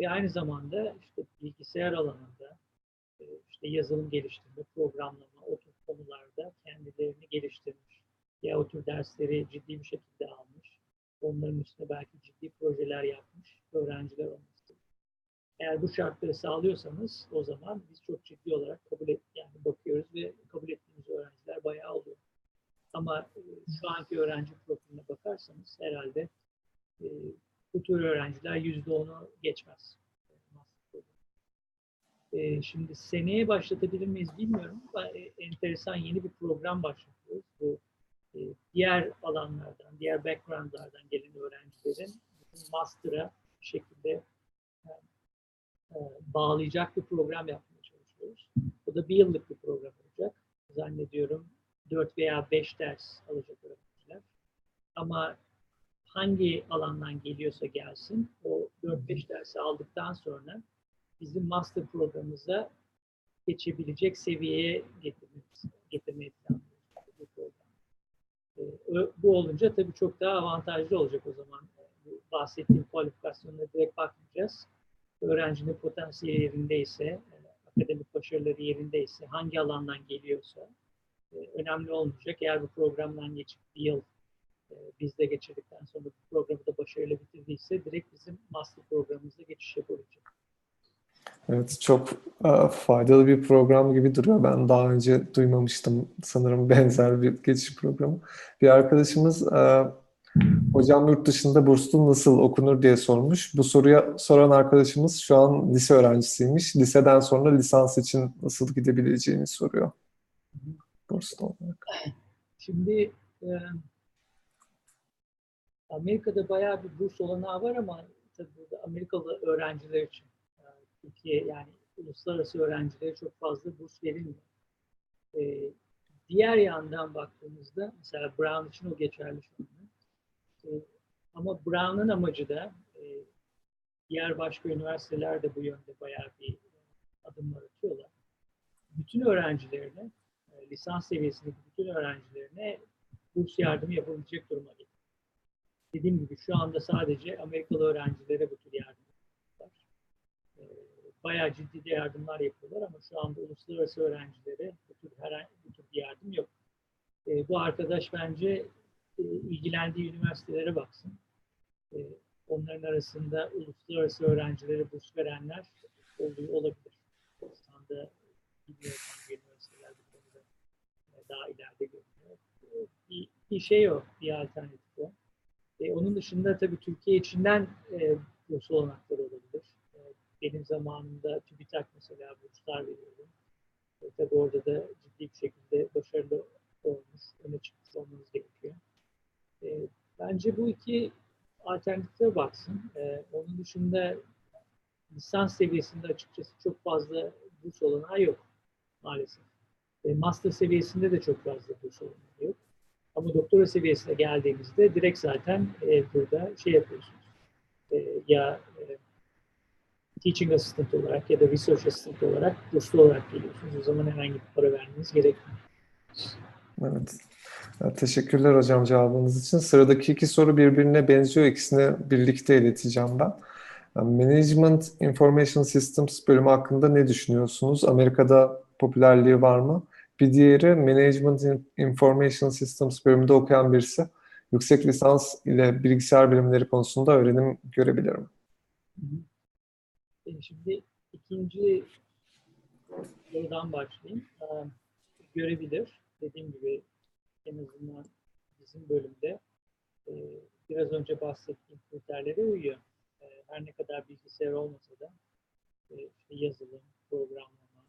ve aynı zamanda işte bilgisayar alanında e, işte yazılım geliştirme, programlama, o tür konularda kendilerini geliştirmiş. Ya o tür dersleri ciddi bir şekilde almış. Onların üstüne belki ciddi projeler yapmış öğrenciler olması. Eğer bu şartları sağlıyorsanız o zaman biz çok ciddi olarak kabul et, yani bakıyoruz ve kabul ettiğimiz öğrenciler bayağı oluyor. Ama e, şu anki öğrenci profiline bakarsanız herhalde e, bu tür öğrenciler yüzde onu geçmez. E, şimdi seneye başlatabilir miyiz bilmiyorum ama e, enteresan yeni bir program başlatıyoruz. Bu e, diğer alanlardan, diğer backgroundlardan gelen öğrencilerin master'a şekilde e, bağlayacak bir program yapmaya çalışıyoruz. Bu da bir yıllık bir program olacak. Zannediyorum 4 veya 5 ders alacak öğrenciler. Ama hangi alandan geliyorsa gelsin, o 4-5 dersi aldıktan sonra bizim master programımıza geçebilecek seviyeye getirmemiz, getirmeyi planlıyoruz. Ee, Bu olunca tabii çok daha avantajlı olacak o zaman. Bu bahsettiğim kualifikasyonlara direkt bakmayacağız. Öğrencinin potansiyeli yerindeyse, e, akademik başarıları yerindeyse, hangi alandan geliyorsa e, önemli olmayacak. Eğer bu programdan geçip bir yıl e, bizde geçirdikten sonra bu programı da başarıyla bitirdiyse direkt bizim master programımıza geçiş yapabilecek. Evet, çok e, faydalı bir program gibi duruyor. Ben daha önce duymamıştım sanırım benzer bir geçiş programı. Bir arkadaşımız e, hocam yurt dışında burslu nasıl okunur diye sormuş. Bu soruya soran arkadaşımız şu an lise öğrencisiymiş. Liseden sonra lisans için nasıl gidebileceğini soruyor. Burslu olarak. Şimdi e, Amerika'da bayağı bir burs olanağı var ama tabii burada Amerikalı öğrenciler için e, Türkiye yani uluslararası öğrencilere çok fazla burs verilmiyor. E, diğer yandan baktığımızda mesela Brown için o geçerli şu anda. E, ama Brown'ın amacı da e, diğer başka üniversiteler de bu yönde bayağı bir adımlar atıyorlar. Bütün öğrencilerine, e, lisans seviyesindeki bütün öğrencilerine burs yardımı yapabilecek duruma getirdi. Dediğim gibi şu anda sadece Amerikalı öğrencilere bu tür yardım var. E, bayağı ciddi de yardımlar yapıyorlar ama şu anda uluslararası öğrencilere bu tür, herhangi, bu tür bir yardım yok. E, bu arkadaş bence e, ilgilendiği üniversitelere baksın. E, onların arasında uluslararası öğrencilere burs verenler oluyor olabilir. Şu anda bilmiyorum hangi üniversiteler bu konuda e, daha ileride görünüyor. Bir, bir şey o, bir alternatif. E, onun dışında tabii Türkiye içinden e, burs olanakları olabilir. E, benim zamanımda TÜBİTAK mesela burslar veriyordu. E, tabii orada da ciddi bir şekilde başarılı olmuş, öne çıkmış olmanız gerekiyor. E, bence bu iki alternatife baksın. E, onun dışında lisans seviyesinde açıkçası çok fazla burs olanağı yok maalesef. E, master seviyesinde de çok fazla burs olanağı yok. Ama doktora seviyesine geldiğimizde direkt zaten e, burada şey yapıyorsunuz. E, ya e, teaching assistant olarak ya da research assistant olarak burslu olarak geliyorsunuz. O zaman herhangi bir para vermeniz gerekmiyor. Evet. Teşekkürler hocam cevabınız için. Sıradaki iki soru birbirine benziyor. İkisini birlikte ileteceğim ben. Management Information Systems bölümü hakkında ne düşünüyorsunuz? Amerika'da popülerliği var mı? Bir diğeri Management Information Systems bölümünde okuyan birisi yüksek lisans ile bilgisayar bilimleri konusunda öğrenim görebilirim. Şimdi ikinci sorudan başlayayım. Görebilir. Dediğim gibi en azından bizim bölümde biraz önce bahsettiğim kriterlere uyuyor. Her ne kadar bilgisayar olmasa da işte yazılım, programlama,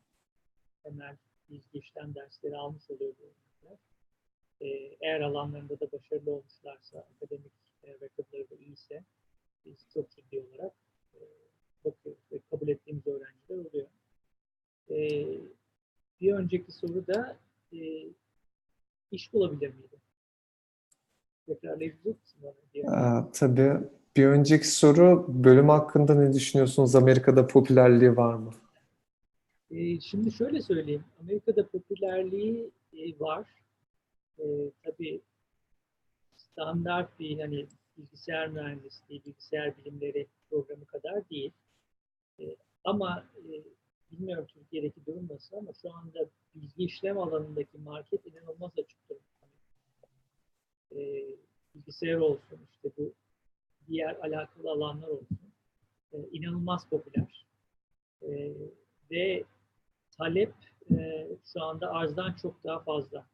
temel bilgi işlem dersleri almış oluyor öğrenciler. Eğer alanlarında da başarılı olmuşlarsa, akademik recordları da iyiyse biz çok ciddi olarak bakıyoruz ve kabul ettiğimiz öğrenciler oluyor. Bir önceki soru da iş bulabilir miydi? Tekrarlayabilir misin bana? Ee, tabii. Bir önceki soru bölüm hakkında ne düşünüyorsunuz? Amerika'da popülerliği var mı? Şimdi şöyle söyleyeyim. Amerika'da popülerliği var. E, tabii standart bir hani bilgisayar mühendisliği, bilgisayar bilimleri programı kadar değil. E, ama e, bilmiyorum Türkiye'deki durum nasıl ama şu anda bilgi işlem alanındaki market inanılmaz açık durumda. E, bilgisayar olsun, işte bu diğer alakalı alanlar olsun. E, inanılmaz popüler. E, ve talep e, şu anda arzdan çok daha fazla.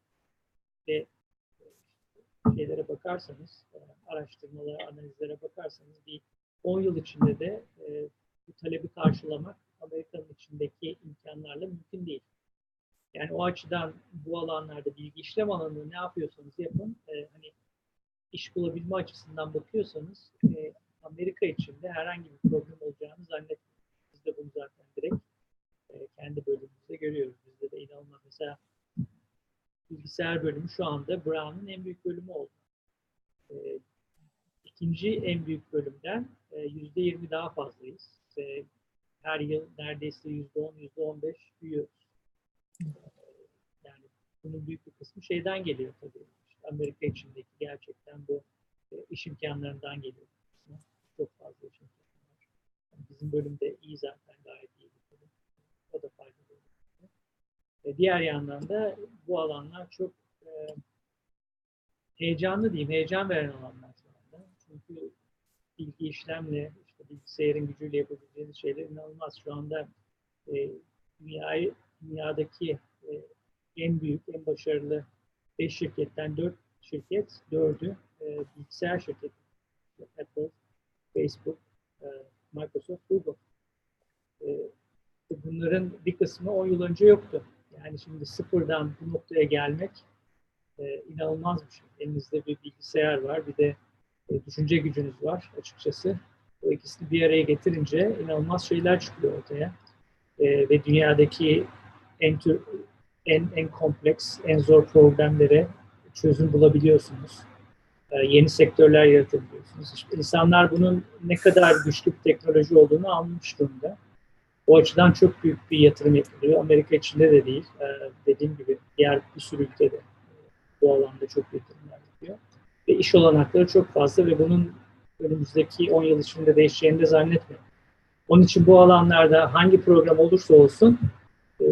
Ve şeylere bakarsanız, e, araştırmalara, analizlere bakarsanız bir 10 yıl içinde de e, bu talebi karşılamak Amerika'nın içindeki imkanlarla mümkün değil. Yani o açıdan bu alanlarda bilgi işlem alanında ne yapıyorsanız yapın, e, hani iş bulabilme açısından bakıyorsanız e, Amerika içinde herhangi bir problem olacağını zannetmiyorum. Biz de bunu zaten direkt e, kendi bölümümüzde görüyoruz. Bizde de inanılmaz mesela bilgisayar bölümü şu anda Brown'un en büyük bölümü oldu. E, ikinci en büyük bölümden yüzde yirmi daha fazlayız. E, her yıl neredeyse yüzde on, yüzde on beş büyüyoruz. Yani bunun büyük bir kısmı şeyden geliyor tabii. İşte Amerika içindeki gerçekten bu iş imkanlarından geliyor. Çok fazla iş imkanı var. Yani bizim bölümde iyi zaten gayet iyi. O da faydalı. E, diğer yandan da bu alanlar çok e, heyecanlı diyeyim, heyecan veren alanlar şu anda. Çünkü bilgi işlemle, işte bilgisayarın gücüyle yapabileceğiniz şeyler inanılmaz. Şu anda e, dünyayı, dünyadaki e, en büyük, en başarılı 5 şirketten 4 şirket, 4'ü e, bilgisayar şirketi. Apple, Facebook, e, Microsoft, Google. E, bunların bir kısmı 10 yıl önce yoktu. Yani şimdi sıfırdan bu noktaya gelmek e, inanılmaz bir şey. Elinizde bir bilgisayar var, bir de e, düşünce gücünüz var açıkçası. O ikisini bir araya getirince inanılmaz şeyler çıkıyor ortaya. E, ve dünyadaki en, tür, en, en kompleks, en zor problemlere çözüm bulabiliyorsunuz. e, yeni sektörler yaratabiliyorsunuz. İşte insanlar bunun ne kadar güçlü bir teknoloji olduğunu anlamış durumda. O açıdan çok büyük bir yatırım yapılıyor. Amerika içinde de değil. E, dediğim gibi diğer bir sürü ülkede bu alanda çok yatırımlar yapıyor. Ve iş olanakları çok fazla ve bunun önümüzdeki 10 yıl içinde değişeceğini de zannetmiyorum. Onun için bu alanlarda hangi program olursa olsun e,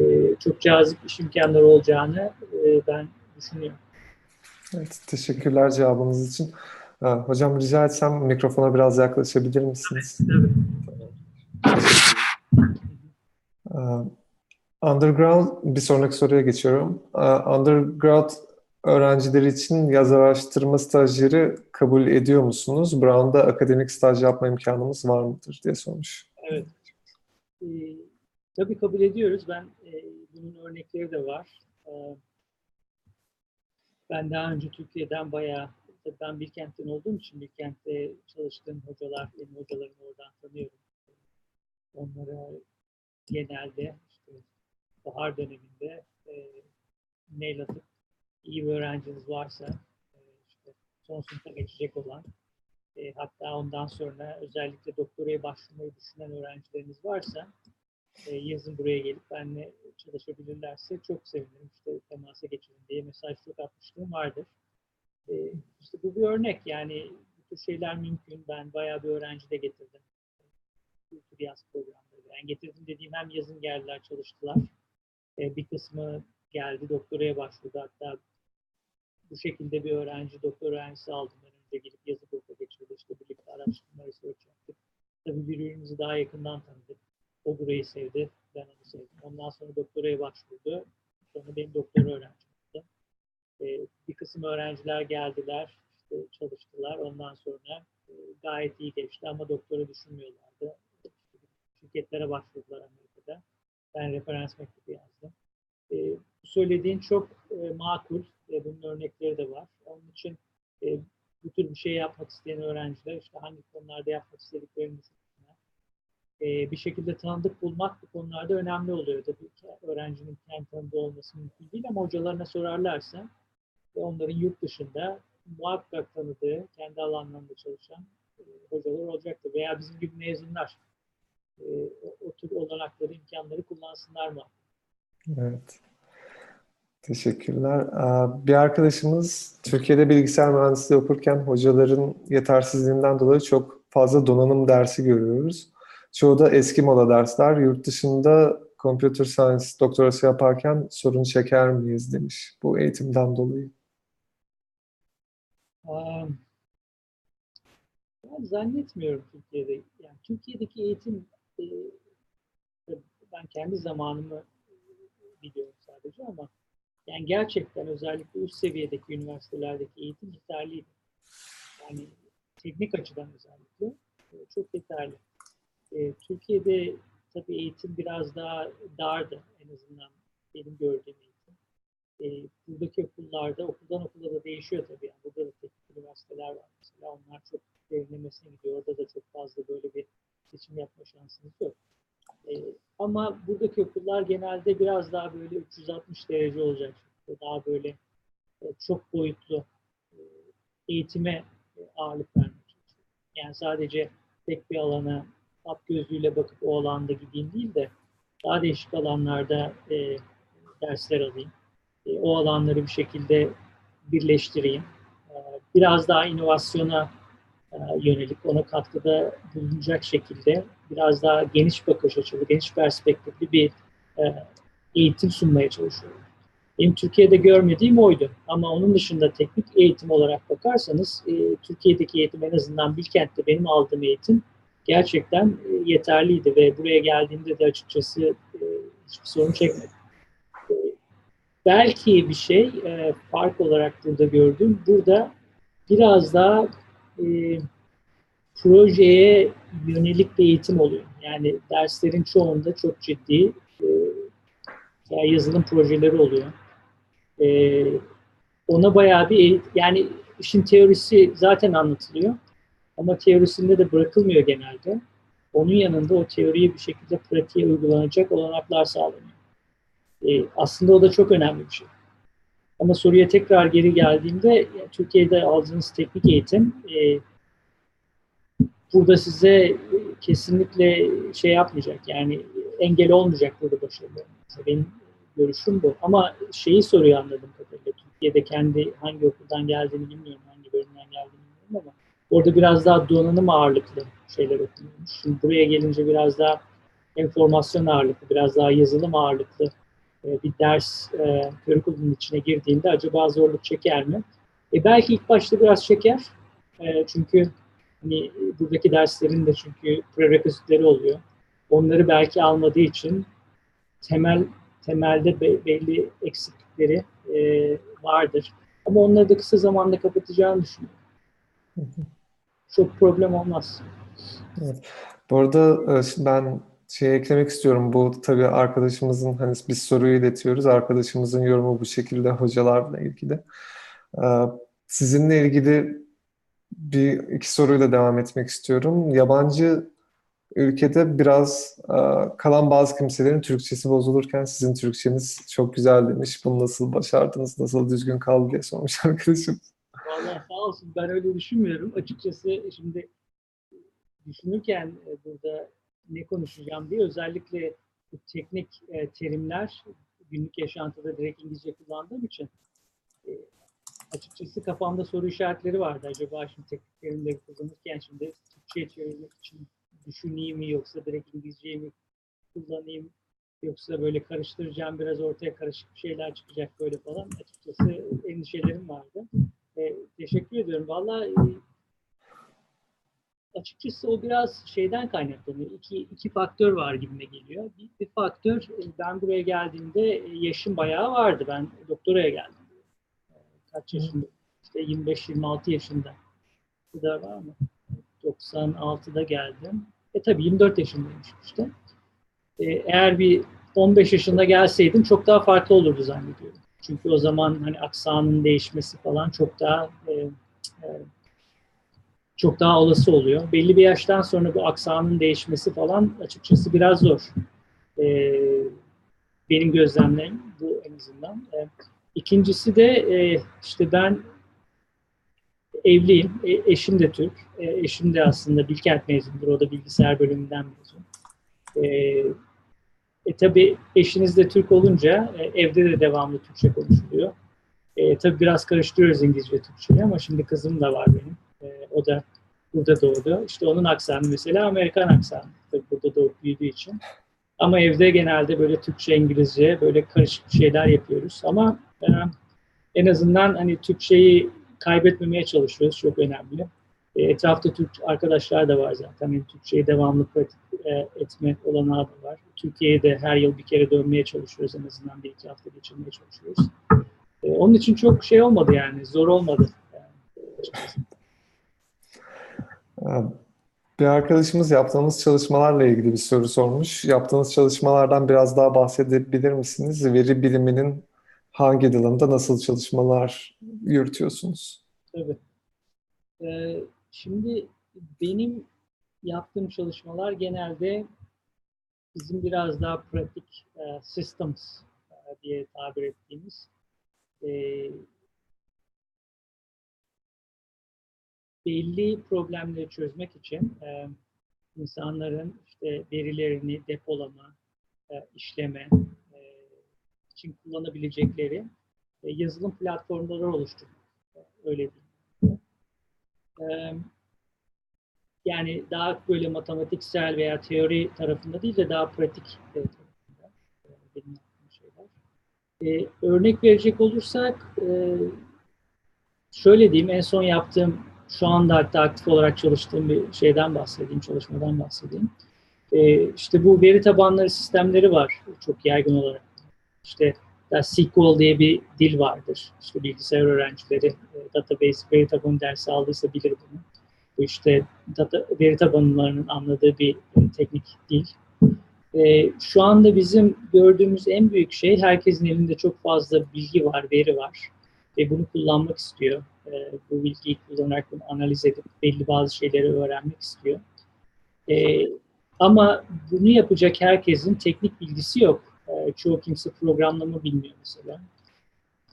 çok cazip iş imkanları olacağını e, ben düşünüyorum. Evet, teşekkürler cevabınız için. Hocam rica etsem mikrofona biraz yaklaşabilir misiniz? Tabii. Underground, bir sonraki soruya geçiyorum. Underground öğrencileri için yaz araştırma stajyeri kabul ediyor musunuz? Brown'da akademik staj yapma imkanımız var mıdır diye sormuş. Evet. Ee, tabii kabul ediyoruz. Ben e, bunun örnekleri de var. Ee, ben daha önce Türkiye'den bayağı, ben Bilkent'ten olduğum için Bilkent'te çalıştığım hocalar, benim hocalarımı oradan tanıyorum. Onlara genelde işte bahar döneminde e, mail atıp iyi bir öğrenciniz varsa e, işte son sınıfa geçecek olan e, hatta ondan sonra özellikle doktoraya başvurmayı düşünen öğrencileriniz varsa e, yazın buraya gelip benimle çalışabilirlerse çok sevinirim. İşte temasa geçelim diye mesaj çok atmışlığım vardır. E, işte bu bir örnek yani bu şeyler mümkün. Ben bayağı bir öğrenci de getirdim. Bu tür yaz programları. Ben getirdim dediğim hem yazın geldiler çalıştılar. E, bir kısmı geldi doktoraya başvurdu. Hatta bu şekilde bir öğrenci, doktor öğrencisi aldım ben önce gelip yazı burada geçirdi. İşte birlikte araştırma research yaptık. Tabii birbirimizi daha yakından tanıdık. O burayı sevdi, ben onu sevdim. Ondan sonra doktoraya başvurdu. Sonra benim doktor öğrencim oldu. Ee, bir kısım öğrenciler geldiler, işte çalıştılar. Ondan sonra e, gayet iyi geçti ama doktora düşünmüyorlardı. Şirketlere başvurdular Amerika'da. Ben referans mektubu yazdım. E, söylediğin çok e, makul. E, bunun örnekleri de var. Onun için e, bu tür bir şey yapmak isteyen öğrenciler işte hangi konularda yapmak istediklerini düşünsünler. E, bir şekilde tanıdık bulmak bu konularda önemli oluyor. Tabii ki öğrencinin kendi tanıdığı olması mümkün değil ama hocalarına sorarlarsa ve onların yurt dışında muhakkak tanıdığı, kendi alanlarında çalışan e, hocalar olacaktır. Veya bizim gibi mezunlar e, o, o tür olanakları, imkanları kullansınlar mı? Evet. Teşekkürler. Bir arkadaşımız Türkiye'de bilgisayar mühendisliği okurken hocaların yetersizliğinden dolayı çok fazla donanım dersi görüyoruz. Çoğu da eski moda dersler. Yurt dışında computer science doktorası yaparken sorun çeker miyiz demiş bu eğitimden dolayı. Ben zannetmiyorum Türkiye'de. Yani Türkiye'deki eğitim ben kendi zamanımı biliyorum sadece ama yani gerçekten özellikle üst seviyedeki üniversitelerdeki eğitim yeterliydi. Yani teknik açıdan özellikle e, çok yeterli. E, Türkiye'de tabii eğitim biraz daha dardı en azından benim gördüğüm eğitim. E, buradaki okullarda okuldan okula da değişiyor tabii. Yani burada da teknik üniversiteler var mesela. Onlar çok derinlemesine gidiyor. Orada da çok fazla böyle bir seçim yapma şansınız yok. E, ama buradaki okullar genelde biraz daha böyle 360 derece olacak. Daha böyle e, çok boyutlu e, eğitime e, ağırlık vermek. Yani sadece tek bir alana hap gözlüğüyle bakıp o alanda gideyim değil de daha değişik alanlarda e, dersler alayım. E, o alanları bir şekilde birleştireyim. E, biraz daha inovasyona yönelik ona katkıda bulunacak şekilde biraz daha geniş bakış açılı, geniş perspektifli bir e, eğitim sunmaya çalışıyorum. Benim Türkiye'de görmediğim oydu. Ama onun dışında teknik eğitim olarak bakarsanız e, Türkiye'deki eğitim en azından Bilkent'te benim aldığım eğitim gerçekten yeterliydi ve buraya geldiğimde de açıkçası hiçbir sorun çekmedim. belki bir şey fark olarak burada gördüm. Burada biraz daha e, projeye yönelik bir eğitim oluyor. Yani derslerin çoğunda çok ciddi e, yazılım projeleri oluyor. E, ona bayağı bir yani işin teorisi zaten anlatılıyor. Ama teorisinde de bırakılmıyor genelde. Onun yanında o teoriyi bir şekilde pratiğe uygulanacak olanaklar sağlanıyor. E, aslında o da çok önemli bir şey. Ama soruya tekrar geri geldiğimde Türkiye'de aldığınız teknik eğitim e, burada size e, kesinlikle şey yapmayacak yani engel olmayacak burada başarılarınıza. Benim görüşüm bu. Ama şeyi soruyor anladığım kadarıyla. Türkiye'de kendi hangi okuldan geldiğini bilmiyorum, hangi bölümden geldiğini bilmiyorum ama orada biraz daha donanım ağırlıklı şeyler okunuyormuş. Şimdi buraya gelince biraz daha enformasyon ağırlıklı, biraz daha yazılım ağırlıklı e, bir ders e, curriculum'un içine girdiğinde acaba zorluk çeker mi? E belki ilk başta biraz çeker. E, çünkü hani buradaki derslerin de çünkü prerequisite'leri oluyor. Onları belki almadığı için temel temelde be, belli eksiklikleri e, vardır. Ama onları da kısa zamanda kapatacağını düşünüyorum. Çok problem olmaz. Evet. Bu arada e, ben şey eklemek istiyorum. Bu tabii arkadaşımızın hani biz soruyu iletiyoruz. Arkadaşımızın yorumu bu şekilde hocalarla ilgili. E, sizinle ilgili bir iki soruyla devam etmek istiyorum. Yabancı ülkede biraz e, kalan bazı kimselerin Türkçesi bozulurken sizin Türkçeniz çok güzel demiş. Bunu nasıl başardınız, nasıl düzgün kaldı diye sormuş arkadaşım. Vallahi sağ olsun ben öyle düşünmüyorum. Açıkçası şimdi düşünürken e, burada ne konuşacağım diye özellikle teknik e, terimler günlük yaşantıda direkt İngilizce kullandığım için e, açıkçası kafamda soru işaretleri vardı. Acaba şimdi teknik terimleri kullanırken şimdi Türkçe'ye çevirmek için düşüneyim mi yoksa direkt İngilizceyi mi kullanayım yoksa böyle karıştıracağım biraz ortaya karışık bir şeyler çıkacak böyle falan açıkçası endişelerim vardı. E, teşekkür ediyorum. Valla e, açıkçası o biraz şeyden kaynaklanıyor. İki, iki faktör var gibime geliyor. Bir, bir faktör e, ben buraya geldiğimde e, yaşım bayağı vardı. Ben doktoraya geldim. E, kaç yaşında? İşte 25-26 yaşında. Bu da var mı? 96'da geldim. E tabii 24 yaşındaymışım işte. E, eğer bir 15 yaşında gelseydim çok daha farklı olurdu zannediyorum. Çünkü o zaman hani aksanın değişmesi falan çok daha e, e, çok daha olası oluyor. Belli bir yaştan sonra bu aksanın değişmesi falan açıkçası biraz zor. E, benim gözlemlerim bu en azından. E, ikincisi de e, işte ben evliyim. E, eşim de Türk. E, eşim de aslında Bilkent mezundur. O da bilgisayar bölümünden mezun. E, e tabii eşiniz de Türk olunca e, evde de devamlı Türkçe konuşuluyor. E, tabii biraz karıştırıyoruz İngilizce Türkçeyi ama şimdi kızım da var benim. O da burada doğdu. İşte onun aksanı mesela Amerikan aksanı. Tabii burada doğup büyüdüğü için. Ama evde genelde böyle Türkçe, İngilizce böyle karışık şeyler yapıyoruz. Ama e, en azından hani Türkçeyi kaybetmemeye çalışıyoruz. Çok önemli. E, etrafta Türk arkadaşlar da var zaten. Yani Türkçeyi devamlı pratik e, etme olanağı var. Türkiye'ye de her yıl bir kere dönmeye çalışıyoruz. En azından bir iki hafta geçirmeye çalışıyoruz. E, onun için çok şey olmadı yani. Zor olmadı. Yani. Bir arkadaşımız yaptığımız çalışmalarla ilgili bir soru sormuş. Yaptığınız çalışmalardan biraz daha bahsedebilir misiniz? Veri biliminin hangi dalında nasıl çalışmalar yürütüyorsunuz? Tabii. Ee, şimdi benim yaptığım çalışmalar genelde bizim biraz daha pratik e, systems e, diye tabir ettiğimiz e, belli problemleri çözmek için e, insanların işte verilerini depolama, e, işleme e, için kullanabilecekleri e, yazılım platformları oluşturduk. E, öyle diyeyim. E, yani daha böyle matematiksel veya teori tarafında değil de daha pratik e, tarafında e, benim yaptığım şeyler. E, örnek verecek olursak e, şöyle diyeyim en son yaptığım şu anda hatta aktif olarak çalıştığım bir şeyden bahsedeyim, çalışmadan bahsedeyim. E, işte bu veri tabanları sistemleri var çok yaygın olarak. İşte SQL diye bir dil vardır. İşte bilgisayar öğrencileri e, database veri tabanı dersi aldıysa bilir bunu. Bu işte data, veri tabanlarının anladığı bir e, teknik dil. E, şu anda bizim gördüğümüz en büyük şey herkesin elinde çok fazla bilgi var, veri var ve bunu kullanmak istiyor. E, bu bilgiyi kullanarak bunu analiz edip belli bazı şeyleri öğrenmek istiyor. E, ama bunu yapacak herkesin teknik bilgisi yok. E, çoğu kimse programlama bilmiyor mesela.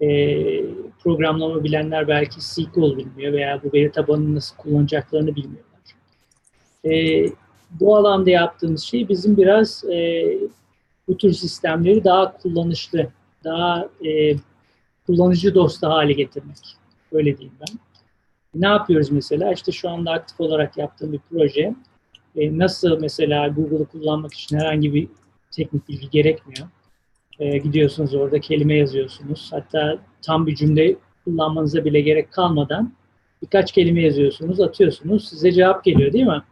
e, programlama bilenler belki SQL bilmiyor veya bu veri tabanını nasıl kullanacaklarını bilmiyorlar. E, bu alanda yaptığımız şey bizim biraz e, bu tür sistemleri daha kullanışlı, daha e, kullanıcı dostu hale getirmek. Öyle diyeyim ben. Ne yapıyoruz mesela? İşte şu anda aktif olarak yaptığım bir proje. E, nasıl mesela Google'ı kullanmak için herhangi bir teknik bilgi gerekmiyor. E, gidiyorsunuz orada kelime yazıyorsunuz. Hatta tam bir cümle kullanmanıza bile gerek kalmadan birkaç kelime yazıyorsunuz, atıyorsunuz. Size cevap geliyor değil mi?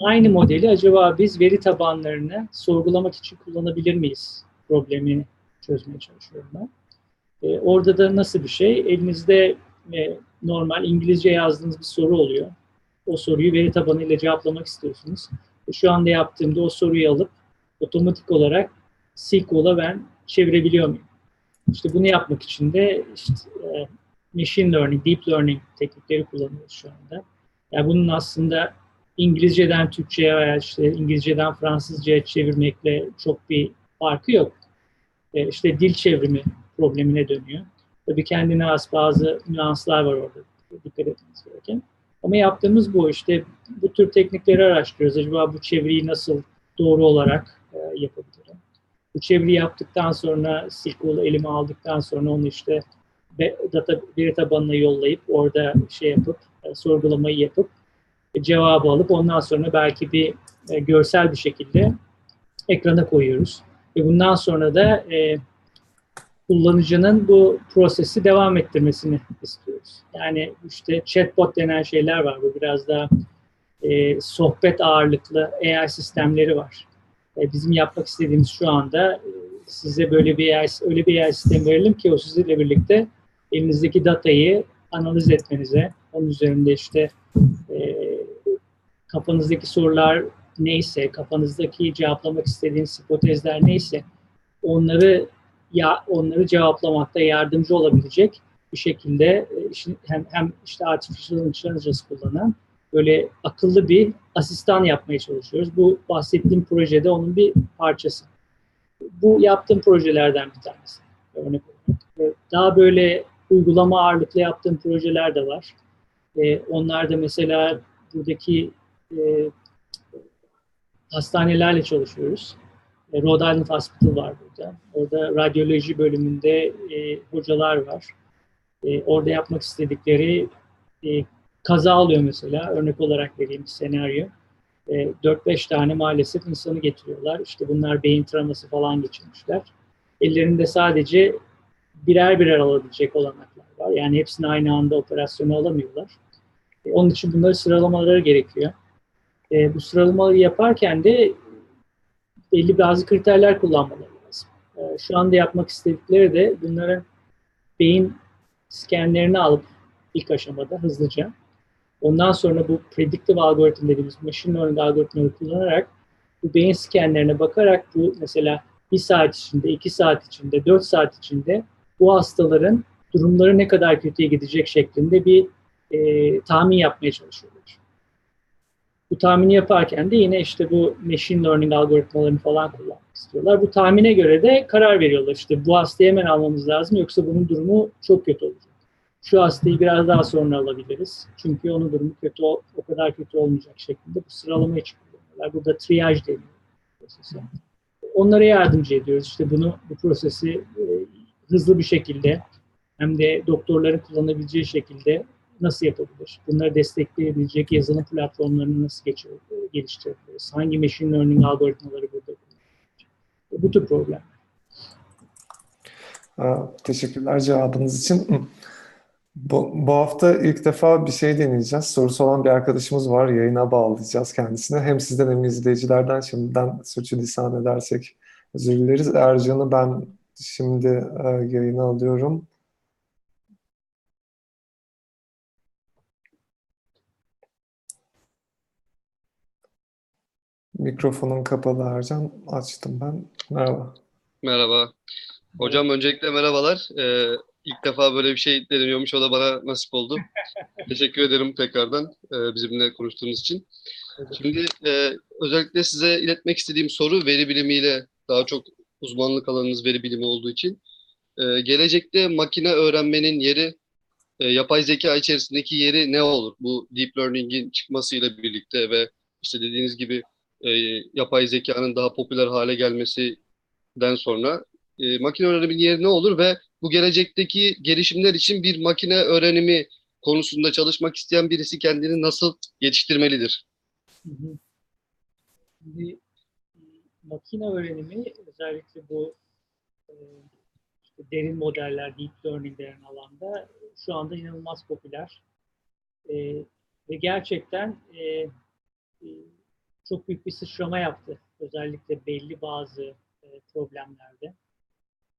Aynı modeli acaba biz veri tabanlarını sorgulamak için kullanabilir miyiz? Problemini çözmeye çalışıyorum ben. E, orada da nasıl bir şey? Elinizde e, normal İngilizce yazdığınız bir soru oluyor. O soruyu veri tabanıyla cevaplamak istiyorsunuz. E, şu anda yaptığımda o soruyu alıp otomatik olarak SQL'a ben çevirebiliyor muyum? İşte bunu yapmak için de işte, e, machine learning, deep learning teknikleri kullanıyoruz şu anda. Yani bunun aslında İngilizceden Türkçe'ye veya işte İngilizceden Fransızca'ya çevirmekle çok bir farkı yok. E, işte dil çevrimi problemine dönüyor. Tabii kendine has bazı nüanslar var orada dikkat etmemiz gereken. Ama yaptığımız bu işte bu tür teknikleri araştırıyoruz. Acaba bu çeviriyi nasıl doğru olarak e, yapabilirim? Bu çeviriyi yaptıktan sonra SQL elime aldıktan sonra onu işte data veri tabanına yollayıp orada şey yapıp e, sorgulamayı yapıp e, cevabı alıp ondan sonra belki bir e, görsel bir şekilde ekrana koyuyoruz. Ve bundan sonra da e, kullanıcının bu prosesi devam ettirmesini istiyoruz. Yani işte chatbot denen şeyler var. Bu biraz da e, sohbet ağırlıklı AI sistemleri var. E, bizim yapmak istediğimiz şu anda e, size böyle bir AI, öyle bir AI sistem verelim ki o sizinle birlikte elinizdeki datayı analiz etmenize, onun üzerinde işte e, kafanızdaki sorular neyse, kafanızdaki cevaplamak istediğiniz hipotezler neyse onları ya onları cevaplamakta yardımcı olabilecek bir şekilde e, hem, hem işte artificial intelligence kullanan böyle akıllı bir asistan yapmaya çalışıyoruz. Bu bahsettiğim projede onun bir parçası. Bu yaptığım projelerden bir tanesi. Örnek olarak. Daha böyle uygulama ağırlıklı yaptığım projeler de var. Ee, onlar da mesela buradaki e, hastanelerle çalışıyoruz. E, Rhode Island Hospital var burada. Orada radyoloji bölümünde e, hocalar var. E, orada yapmak istedikleri e, kaza oluyor mesela. Örnek olarak vereyim senaryo. E, 4-5 tane maalesef insanı getiriyorlar. İşte bunlar beyin travması falan geçirmişler. Ellerinde sadece birer birer alabilecek olanaklar var. Yani hepsini aynı anda operasyona alamıyorlar. E, onun için bunları sıralamaları gerekiyor. E, bu sıralamaları yaparken de belli bazı kriterler kullanmaları lazım. E, şu anda yapmak istedikleri de bunların beyin skenlerini alıp ilk aşamada hızlıca ondan sonra bu predictive algoritm dediğimiz machine learning algoritmaları kullanarak bu beyin skenlerine bakarak bu mesela bir saat içinde, iki saat içinde, dört saat içinde bu hastaların durumları ne kadar kötüye gidecek şeklinde bir e, tahmin yapmaya çalışıyorlar. Bu tahmini yaparken de yine işte bu machine learning algoritmalarını falan kullanmak istiyorlar. Bu tahmine göre de karar veriyorlar. İşte bu hastayı hemen almamız lazım yoksa bunun durumu çok kötü olacak. Şu hastayı biraz daha sonra alabiliriz. Çünkü onun durumu kötü o kadar kötü olmayacak şeklinde bu sıralama için kullanıyorlar. Burada triage deniyor. Onlara yardımcı ediyoruz. İşte bunu bu prosesi e, hızlı bir şekilde hem de doktorların kullanabileceği şekilde nasıl yapabilir? Bunları destekleyebilecek yazılım platformlarını nasıl geliştirebiliriz? Hangi machine learning algoritmaları burada Bu tür problem. Teşekkürler cevabınız için. Bu, bu hafta ilk defa bir şey deneyeceğiz. Sorusu olan bir arkadaşımız var. Yayına bağlayacağız kendisine. Hem sizden hem izleyicilerden şimdiden sürçülisan edersek özür dileriz. Ercan'ı ben şimdi e, yayına alıyorum. Mikrofonun kapalı Ercan. Açtım ben. Merhaba. Merhaba. Hocam öncelikle merhabalar. Ee, ilk defa böyle bir şey deniyormuş. O da bana nasip oldu. Teşekkür ederim tekrardan e, bizimle konuştuğunuz için. Şimdi e, özellikle size iletmek istediğim soru veri bilimiyle daha çok uzmanlık alanınız veri bilimi olduğu için e, gelecekte makine öğrenmenin yeri, e, yapay zeka içerisindeki yeri ne olur? Bu deep learning'in çıkmasıyla birlikte ve işte dediğiniz gibi e, yapay zekanın daha popüler hale gelmesinden sonra e, makine öğreniminin yeri ne olur ve bu gelecekteki gelişimler için bir makine öğrenimi konusunda çalışmak isteyen birisi kendini nasıl yetiştirmelidir? Şimdi makine öğrenimi özellikle bu e, işte derin modeller, deep learning denen alanda şu anda inanılmaz popüler. E, ve gerçekten e, e, çok büyük bir sıçrama yaptı. Özellikle belli bazı e, problemlerde.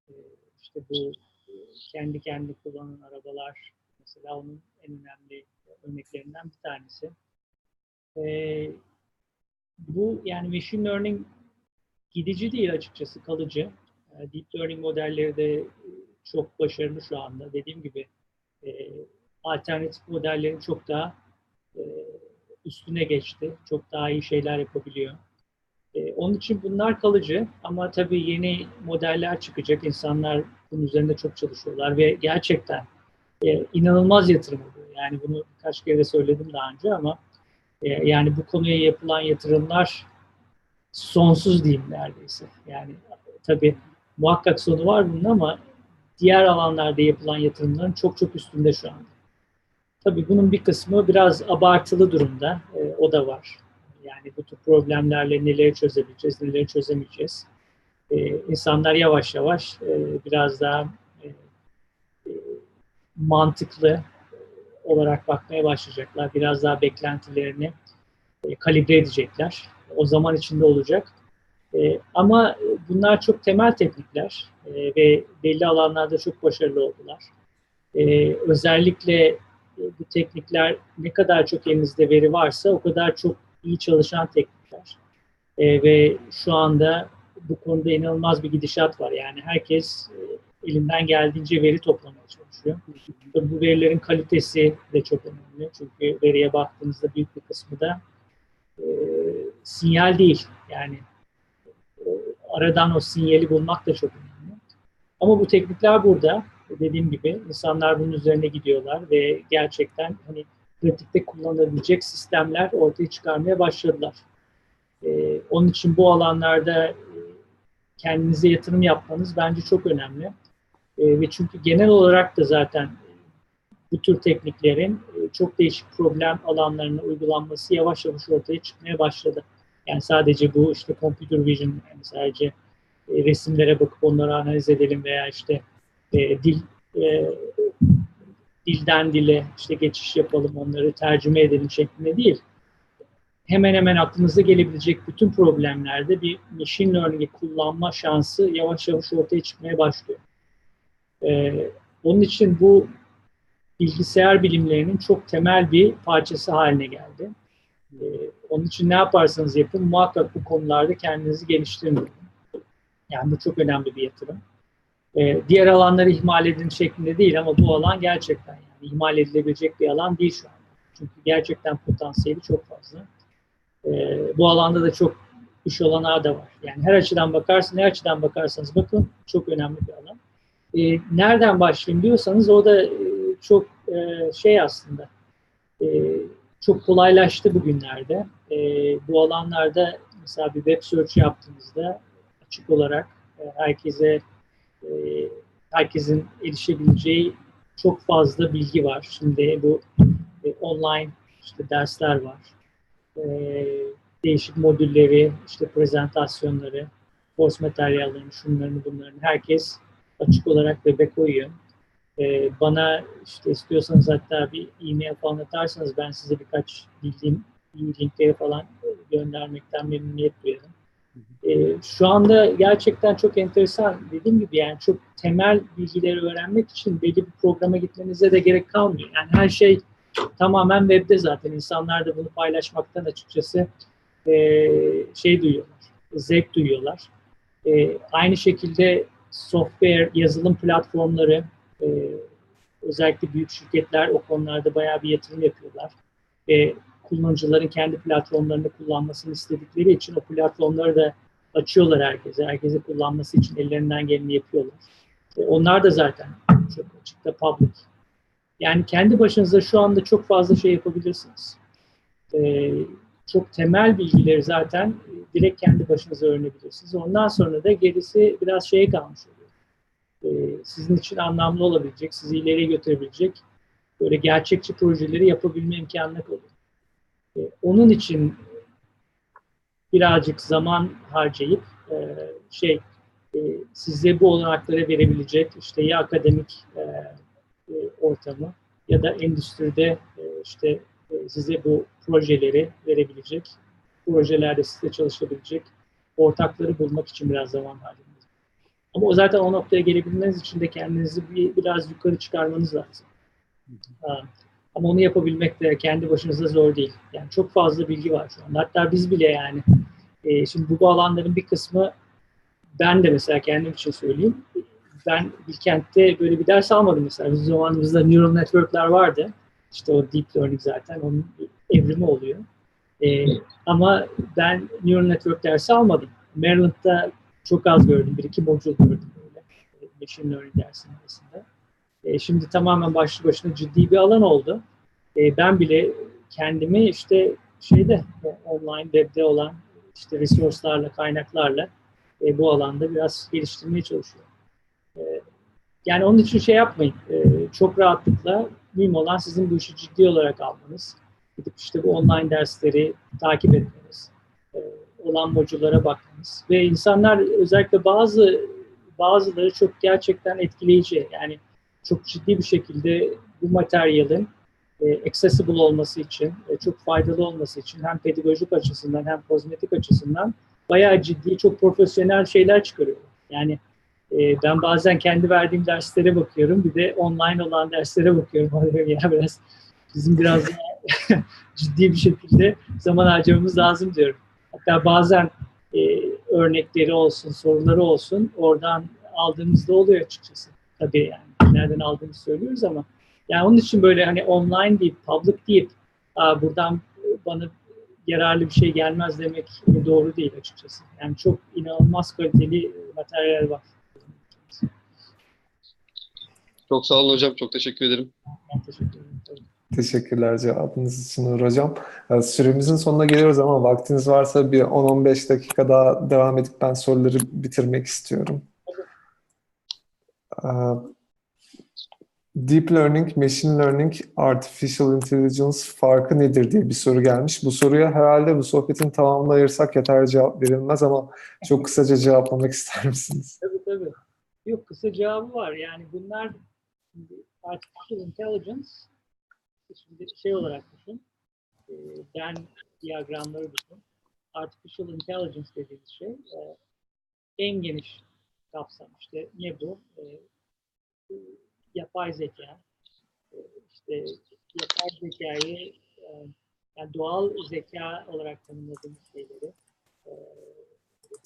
E, işte bu e, kendi kendini kullanan arabalar mesela onun en önemli örneklerinden bir tanesi. E, bu yani machine learning gidici değil açıkçası kalıcı. E, Deep learning modelleri de e, çok başarılı şu anda. Dediğim gibi e, alternatif modellerin çok daha e, üstüne geçti. Çok daha iyi şeyler yapabiliyor. E, onun için bunlar kalıcı ama tabii yeni modeller çıkacak. İnsanlar bunun üzerinde çok çalışıyorlar ve gerçekten e, inanılmaz yatırım oluyor. Yani bunu birkaç kere söyledim daha önce ama e, yani bu konuya yapılan yatırımlar sonsuz diyeyim neredeyse. Yani tabii muhakkak sonu var bunun ama diğer alanlarda yapılan yatırımların çok çok üstünde şu anda. Tabii bunun bir kısmı biraz abartılı durumda. E, o da var. Yani bu tür problemlerle neleri çözebileceğiz, neleri çözemeyeceğiz. E, insanlar yavaş yavaş e, biraz daha e, e, mantıklı olarak bakmaya başlayacaklar. Biraz daha beklentilerini e, kalibre edecekler. O zaman içinde olacak. E, ama bunlar çok temel teknikler e, ve belli alanlarda çok başarılı oldular. E, özellikle bu teknikler ne kadar çok elinizde veri varsa o kadar çok iyi çalışan teknikler. E, ve şu anda bu konuda inanılmaz bir gidişat var. Yani herkes e, elinden geldiğince veri toplamaya çalışıyor. Tabii bu verilerin kalitesi de çok önemli. Çünkü veriye baktığınızda büyük bir kısmı da e, sinyal değil. Yani e, aradan o sinyali bulmak da çok önemli. Ama bu teknikler burada. Dediğim gibi insanlar bunun üzerine gidiyorlar ve gerçekten hani pratikte kullanılabilecek sistemler ortaya çıkarmaya başladılar. E, onun için bu alanlarda e, kendinize yatırım yapmanız bence çok önemli. E, ve çünkü genel olarak da zaten bu tür tekniklerin e, çok değişik problem alanlarına uygulanması yavaş yavaş ortaya çıkmaya başladı. Yani sadece bu işte computer vision, yani sadece e, resimlere bakıp onları analiz edelim veya işte e, dil e, dilden dile işte geçiş yapalım, onları tercüme edelim şeklinde değil. Hemen hemen aklınıza gelebilecek bütün problemlerde bir machine learning'i kullanma şansı yavaş yavaş ortaya çıkmaya başlıyor. Ee, onun için bu bilgisayar bilimlerinin çok temel bir parçası haline geldi. Ee, onun için ne yaparsanız yapın muhakkak bu konularda kendinizi geliştirin. Yani bu çok önemli bir yatırım. Ee, diğer alanları ihmal edin şeklinde değil ama bu alan gerçekten yani ihmal edilebilecek bir alan değil şu anda. Çünkü gerçekten potansiyeli çok fazla. Ee, bu alanda da çok iş olanağı da var. Yani her açıdan bakarsanız, ne açıdan bakarsanız bakın çok önemli bir alan. Ee, nereden başlayayım diyorsanız o da e, çok e, şey aslında e, çok kolaylaştı bugünlerde. E, bu alanlarda mesela bir web search yaptığınızda açık olarak e, herkese e, herkesin erişebileceği çok fazla bilgi var. Şimdi bu e, online işte dersler var. E, değişik modülleri, işte prezentasyonları, kurs materyallerini, şunlarını bunların herkes açık olarak web'e koyuyor. Ee, bana işte istiyorsanız hatta bir e-mail falan atarsanız ben size birkaç bildiğim linkleri falan göndermekten memnuniyet duyarım. Ee, şu anda gerçekten çok enteresan dediğim gibi yani çok temel bilgileri öğrenmek için belli bir programa gitmenize de gerek kalmıyor. Yani her şey tamamen webde zaten. İnsanlar da bunu paylaşmaktan açıkçası e, şey duyuyorlar, zevk duyuyorlar. E, aynı şekilde software, yazılım platformları, e, özellikle büyük şirketler o konularda bayağı bir yatırım yapıyorlar. Ve kullanıcıların kendi platformlarını kullanmasını istedikleri için o platformları da açıyorlar herkese. Herkese kullanması için ellerinden geleni yapıyorlar. E, onlar da zaten çok açıkta public. Yani kendi başınıza şu anda çok fazla şey yapabilirsiniz. E, çok temel bilgileri zaten direkt kendi başınıza öğrenebilirsiniz. Ondan sonra da gerisi biraz şeye kalmış oluyor. E, sizin için anlamlı olabilecek, sizi ileriye götürebilecek böyle gerçekçi projeleri yapabilme imkanına kalıyor. E, onun için birazcık zaman harcayıp e, şey e, size bu olanakları verebilecek işte ya akademik e, e, ortamı ya da endüstride e, işte e, size bu projeleri verebilecek, projelerde size çalışabilecek ortakları bulmak için biraz zaman harcamanız. Ama o zaten o noktaya gelebilmeniz için de kendinizi bir, biraz yukarı çıkarmanız lazım. Ha, Ama onu yapabilmek de kendi başınıza zor değil. Yani çok fazla bilgi var şu anda. Hatta biz bile yani e, şimdi bu alanların bir kısmı ben de mesela kendim için söyleyeyim. Ben Bilkent'te böyle bir ders almadım mesela. Bizim zamanımızda neural network'ler vardı. İşte o deep learning zaten onun evrimi oluyor. E, ama ben neural network dersi almadım. Maryland'da çok az gördüm. Bir iki modül gördüm böyle. Machine learning dersinin arasında. E, şimdi tamamen başlı başına ciddi bir alan oldu. E, ben bile kendimi işte şeyde online webde olan işte resource'larla, kaynaklarla e, bu alanda biraz geliştirmeye çalışıyorum. E, yani onun için şey yapmayın. E, çok rahatlıkla mühim olan sizin bu işi ciddi olarak almanız. Gidip işte bu online dersleri takip etmeniz. E, olan modüllara bakmanız. Ve insanlar özellikle bazı bazıları çok gerçekten etkileyici. Yani çok ciddi bir şekilde bu materyalin e, accessible olması için, e, çok faydalı olması için hem pedagojik açısından hem kozmetik açısından bayağı ciddi, çok profesyonel şeyler çıkarıyor. Yani e, ben bazen kendi verdiğim derslere bakıyorum, bir de online olan derslere bakıyorum. Ya biraz bizim biraz daha ciddi bir şekilde zaman harcamamız lazım diyorum. Hatta bazen e, örnekleri olsun, soruları olsun oradan aldığımızda oluyor açıkçası. Tabii yani nereden aldığımızı söylüyoruz ama yani onun için böyle hani online deyip, public deyip buradan bana yararlı bir şey gelmez demek doğru değil açıkçası. Yani çok inanılmaz kaliteli materyal var. Çok sağ olun hocam. Çok teşekkür ederim. Ben teşekkür ederim. Tabii. Teşekkürler cevabınız için Uğur Hocam. Ee, Süremizin sonuna geliyoruz ama vaktiniz varsa bir 10-15 dakika daha devam edip ben soruları bitirmek istiyorum. Deep Learning, Machine Learning, Artificial Intelligence farkı nedir diye bir soru gelmiş. Bu soruya herhalde bu sohbetin tamamını ayırsak yeterli cevap verilmez ama çok kısaca cevaplamak ister misiniz? Tabii tabii. Yok kısa cevabı var. Yani bunlar artificial intelligence şimdi şey olarak düşün. E, ben diyagramları düşün. Artificial intelligence dediğimiz şey e, en geniş kapsam. İşte ne bu? Yapay zeka. E, işte yapay zekayı e, yani doğal zeka olarak tanımladığımız şeyleri e,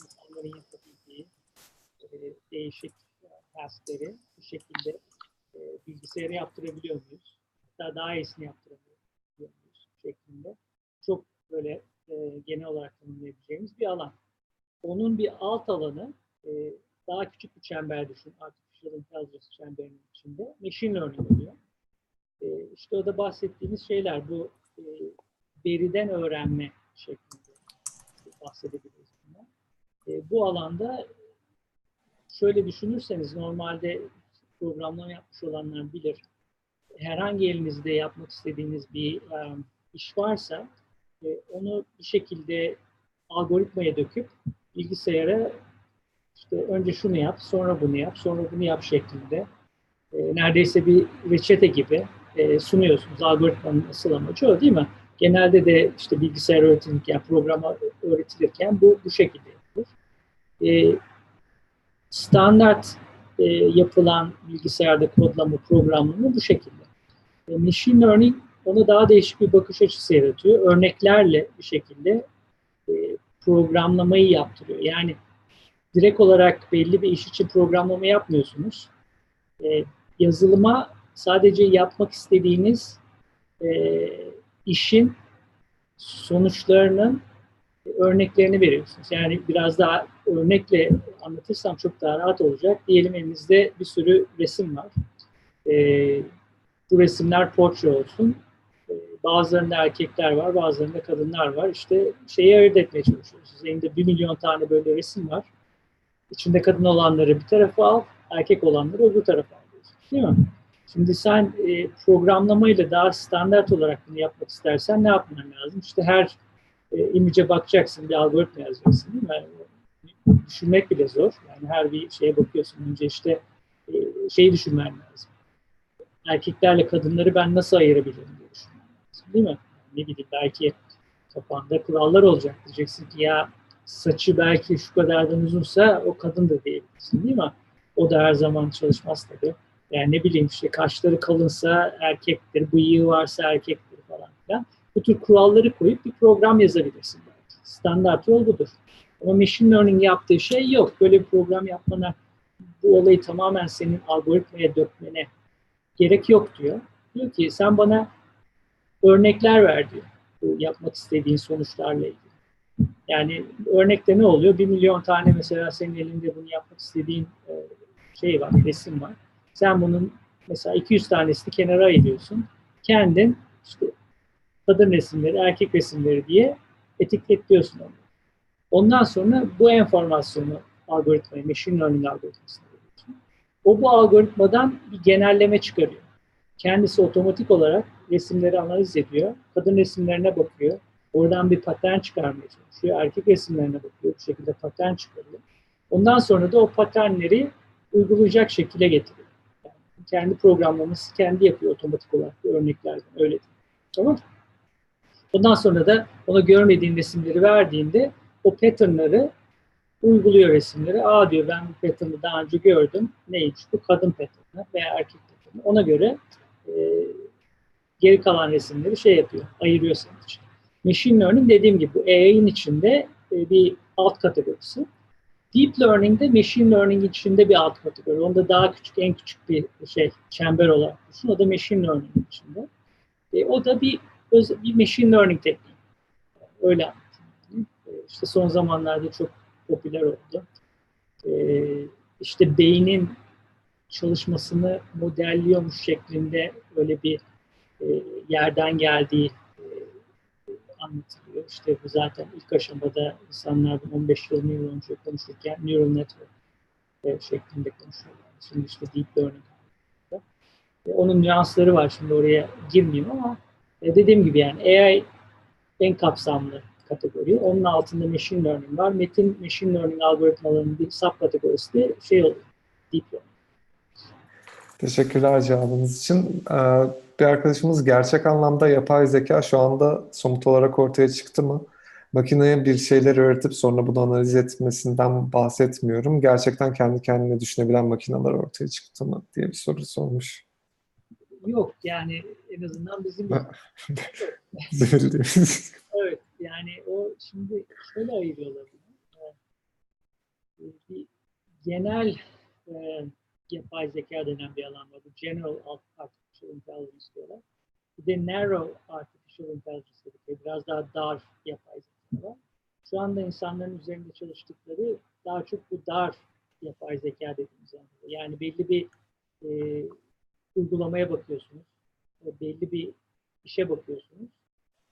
insanların yapabildiği değişik taskleri bu şekilde bilgisayara yaptırabiliyor muyuz? Hatta daha iyisini yaptırabiliyor muyuz şeklinde. Çok böyle genel olarak tanımlayabileceğimiz bir alan. Onun bir alt alanı daha küçük bir çember düşün. Intelligence çemberinin içinde. Machine Learning oluyor. E, işte o da bahsettiğimiz şeyler bu e, veriden öğrenme şeklinde bahsedebiliriz. E, bu alanda şöyle düşünürseniz normalde programlama yapmış olanlar bilir. Herhangi elinizde yapmak istediğiniz bir um, iş varsa e, onu bir şekilde algoritmaya döküp bilgisayara işte önce şunu yap, sonra bunu yap, sonra bunu yap şeklinde e, neredeyse bir reçete gibi e, sunuyorsunuz. Algoritmanın asıl amacı o değil mi? Genelde de işte bilgisayar öğretilirken, programa öğretilirken bu bu şekilde yapılır. E, standart e, yapılan bilgisayarda kodlama, programlama bu şekilde. E, machine learning ona daha değişik bir bakış açısı yaratıyor. Örneklerle bir şekilde e, programlamayı yaptırıyor. Yani direkt olarak belli bir iş için programlama yapmıyorsunuz. E, yazılıma sadece yapmak istediğiniz e, işin sonuçlarının örneklerini veriyorsunuz. Yani biraz daha örnekle anlatırsam çok daha rahat olacak. Diyelim elimizde bir sürü resim var. Ee, bu resimler portre olsun. Ee, bazılarında erkekler var, bazılarında kadınlar var. İşte şeyi ayırt etmeye çalışıyoruz. Elinde bir milyon tane böyle resim var. İçinde kadın olanları bir tarafa al, erkek olanları öbür tarafa al. Değil mi? Şimdi sen e, programlamayla daha standart olarak bunu yapmak istersen ne yapman lazım? İşte her e, image'e bakacaksın, bir algoritma yazacaksın değil mi? Yani, düşünmek bile zor. Yani her bir şeye bakıyorsun. Önce işte e, şeyi düşünmen lazım. Erkeklerle kadınları ben nasıl ayırabilirim diye düşünmen lazım. Değil mi? Ne bileyim belki kafanda kurallar olacak. Diyeceksin ki ya saçı belki şu kadardan uzunsa o kadındır diyebilirsin değil mi? O da her zaman çalışmaz tabii. Yani ne bileyim işte kaşları kalınsa erkektir, bıyığı varsa erkektir falan filan. Bu tür kuralları koyup bir program yazabilirsin belki. Standart yol budur. Ama machine learning yaptığı şey yok. Böyle bir program yapmana bu olayı tamamen senin algoritmaya dökmene gerek yok diyor. Diyor ki sen bana örnekler ver diyor. Bu yapmak istediğin sonuçlarla ilgili. Yani örnekte ne oluyor? Bir milyon tane mesela senin elinde bunu yapmak istediğin şey var, resim var. Sen bunun mesela 200 tanesini kenara ayırıyorsun. Kendin işte kadın resimleri, erkek resimleri diye etiketliyorsun onu. Ondan sonra bu enformasyonu algoritmaya, machine learning algoritmasına veriyorsun. O bu algoritmadan bir genelleme çıkarıyor. Kendisi otomatik olarak resimleri analiz ediyor. Kadın resimlerine bakıyor. Oradan bir patern çıkarmaya çalışıyor. Erkek resimlerine bakıyor. Bu şekilde patern çıkarıyor. Ondan sonra da o paternleri uygulayacak şekilde getiriyor. Yani kendi programlaması kendi yapıyor otomatik olarak bu örneklerden. Öyle. Tamam? Ondan sonra da ona görmediğin resimleri verdiğinde o patternları uyguluyor resimleri. Aa diyor ben bu pattern'ı daha önce gördüm. Neymiş bu? Kadın pattern'ı veya erkek pattern'ı. Ona göre e, geri kalan resimleri şey yapıyor. Ayırıyor senin için. Machine Learning dediğim gibi bu AI'nin içinde e, bir alt kategorisi. Deep Learning de Machine Learning içinde bir alt kategori. Onda daha küçük, en küçük bir şey, çember olarak düşün. O da Machine Learning içinde. E, o da bir bir Machine Learning tekniği. Öyle anlatayım. E, işte son zamanlarda çok popüler oldu. E, işte beynin çalışmasını modelliyormuş şeklinde öyle bir e, yerden geldiği anlatılıyor. İşte bu zaten ilk aşamada insanlardan 15-20 yıl önce konuşurken neural network e, şeklinde konuşuyorlar. Şimdi işte deep learning. E, onun nüansları var. Şimdi oraya girmeyeyim ama e, dediğim gibi yani AI en kapsamlı kategori. Onun altında machine learning var. Metin machine learning algoritmalarının bir sub kategorisi de şey oluyor. Deep learning. Teşekkürler cevabınız için. Ee, bir arkadaşımız gerçek anlamda yapay zeka şu anda somut olarak ortaya çıktı mı? Makineye bir şeyler öğretip sonra bunu analiz etmesinden bahsetmiyorum. Gerçekten kendi kendine düşünebilen makineler ortaya çıktı mı diye bir soru sormuş. Yok yani en azından bizim evet yani o şimdi şöyle ayırıyorlar bunu. Bir genel e, yapay zeka denen bir alan var. Bu General Artificial Intelligence diyorlar. Bir de Narrow Artificial Intelligence dedikleri biraz daha dar yapay zeka var. Şu anda insanların üzerinde çalıştıkları daha çok bu dar yapay zeka dediğimiz anlamda. Yani belli bir e, uygulamaya bakıyorsunuz. Belli bir işe bakıyorsunuz.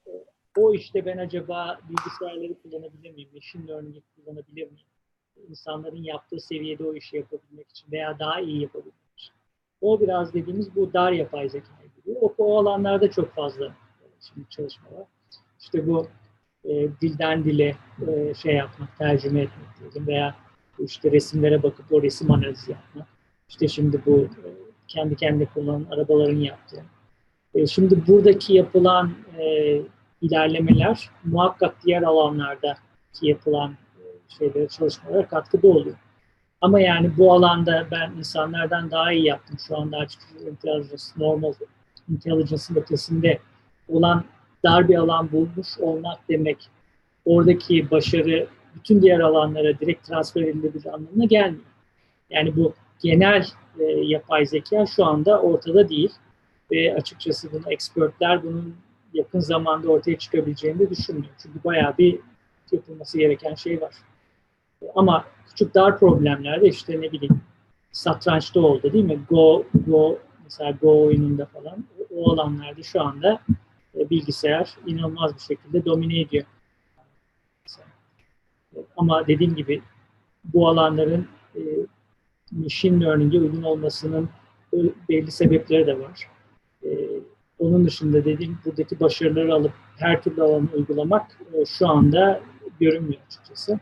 E, o işte ben acaba bilgisayarları kullanabilir miyim? Machine learning kullanabilir miyim? insanların yaptığı seviyede o işi yapabilmek için veya daha iyi yapabilmek. O biraz dediğimiz bu dar yapay zeka gibi. O, o alanlarda çok fazla şimdi çalışma var. İşte bu e, dilden dile e, şey yapmak, tercüme etmek diyelim veya işte resimlere bakıp o resim analizi yapmak. İşte şimdi bu e, kendi kendine kullanan arabaların yaptığı. E, şimdi buradaki yapılan e, ilerlemeler muhakkak diğer alanlardaki yapılan şeylere, çalışmalara katkıda oluyor. Ama yani bu alanda ben insanlardan daha iyi yaptım. Şu anda artificial intelligence, normal intelligence'ın ötesinde olan dar bir alan bulmuş olmak demek oradaki başarı bütün diğer alanlara direkt transfer edilebilir anlamına gelmiyor. Yani bu genel e, yapay zeka şu anda ortada değil ve açıkçası bunu expertler bunun yakın zamanda ortaya çıkabileceğini de düşünmüyor. Çünkü bayağı bir yapılması gereken şey var. Ama küçük dar problemlerde işte ne bileyim satrançta oldu değil mi? Go, Go mesela Go oyununda falan o, alanlarda şu anda e, bilgisayar inanılmaz bir şekilde domine ediyor. Ama dediğim gibi bu alanların e, machine learning'e uygun olmasının belli sebepleri de var. E, onun dışında dediğim buradaki başarıları alıp her türlü alanı uygulamak e, şu anda görünmüyor açıkçası.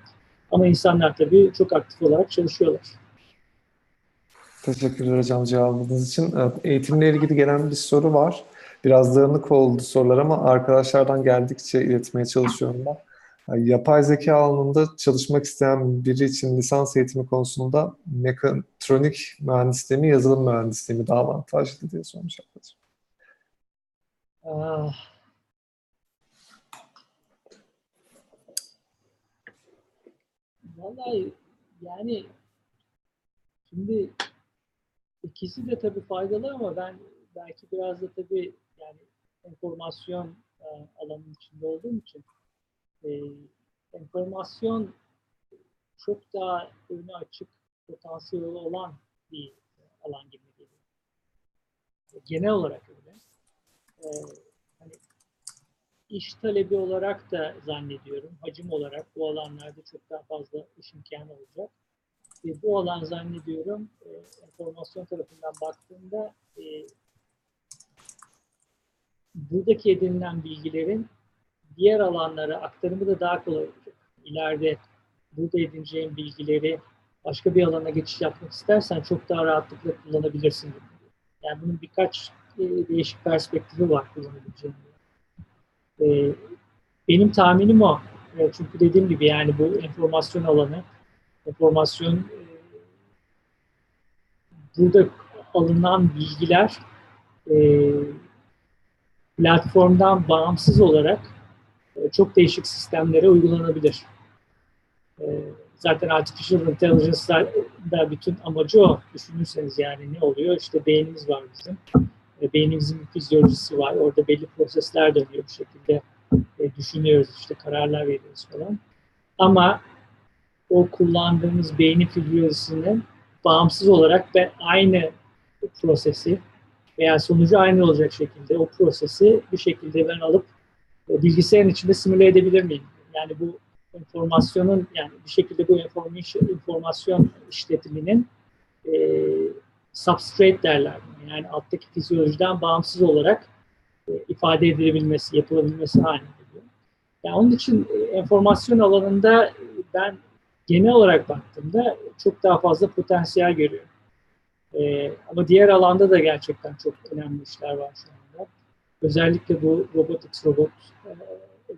Ama insanlar tabii çok aktif olarak çalışıyorlar. Teşekkürler hocam cevabınız için. Evet, eğitimle ilgili gelen bir soru var. Biraz dağınık oldu sorular ama arkadaşlardan geldikçe iletmeye çalışıyorum ben. Yani Yapay zeka alanında çalışmak isteyen biri için lisans eğitimi konusunda mekatronik mühendisliği mi, yazılım mühendisliği mi daha avantajlı diye sormuş arkadaşım. Ah. Vallahi yani şimdi ikisi de tabii faydalı ama ben belki biraz da tabii yani enformasyon e, alanının içinde olduğum için e, enformasyon çok daha önü açık potansiyeli olan bir alan gibi geliyor. Genel olarak öyle. Hani iş talebi olarak da zannediyorum, hacim olarak bu alanlarda çok daha fazla iş imkanı olacak. Ve bu alan zannediyorum e, enformasyon tarafından baktığımda e, buradaki edinilen bilgilerin diğer alanlara aktarımı da daha kolay olacak. İleride burada edineceğin bilgileri başka bir alana geçiş yapmak istersen çok daha rahatlıkla kullanabilirsin. Yani bunun birkaç e, değişik perspektifi var kullanabileceğim. E, benim tahminim o. E, çünkü dediğim gibi yani bu enformasyon alanı, enformasyon e, burada alınan bilgiler e, platformdan bağımsız olarak e, çok değişik sistemlere uygulanabilir. E, zaten artificial intelligence'da da bütün amacı o. Düşünürseniz yani ne oluyor? İşte beynimiz var bizim. E, beynimizin fizyolojisi var. Orada belli prosesler dönüyor bir şekilde. E, düşünüyoruz işte kararlar veriyoruz falan. Ama o kullandığımız beynin fizyolojisinin bağımsız olarak ve aynı prosesi veya sonucu aynı olacak şekilde o prosesi bir şekilde ben alıp e, bilgisayarın içinde simüle edebilir miyim? Yani bu informasyonun yani bir şekilde bu informasyon, informasyon işletiminin e, substrate derler. Yani alttaki fizyolojiden bağımsız olarak e, ifade edilebilmesi, yapılabilmesi haline geliyor. Yani onun için e, enformasyon alanında ben genel olarak baktığımda çok daha fazla potansiyel görüyorum. E, ama diğer alanda da gerçekten çok önemli işler var şu anda. Özellikle bu robotics, robot, e,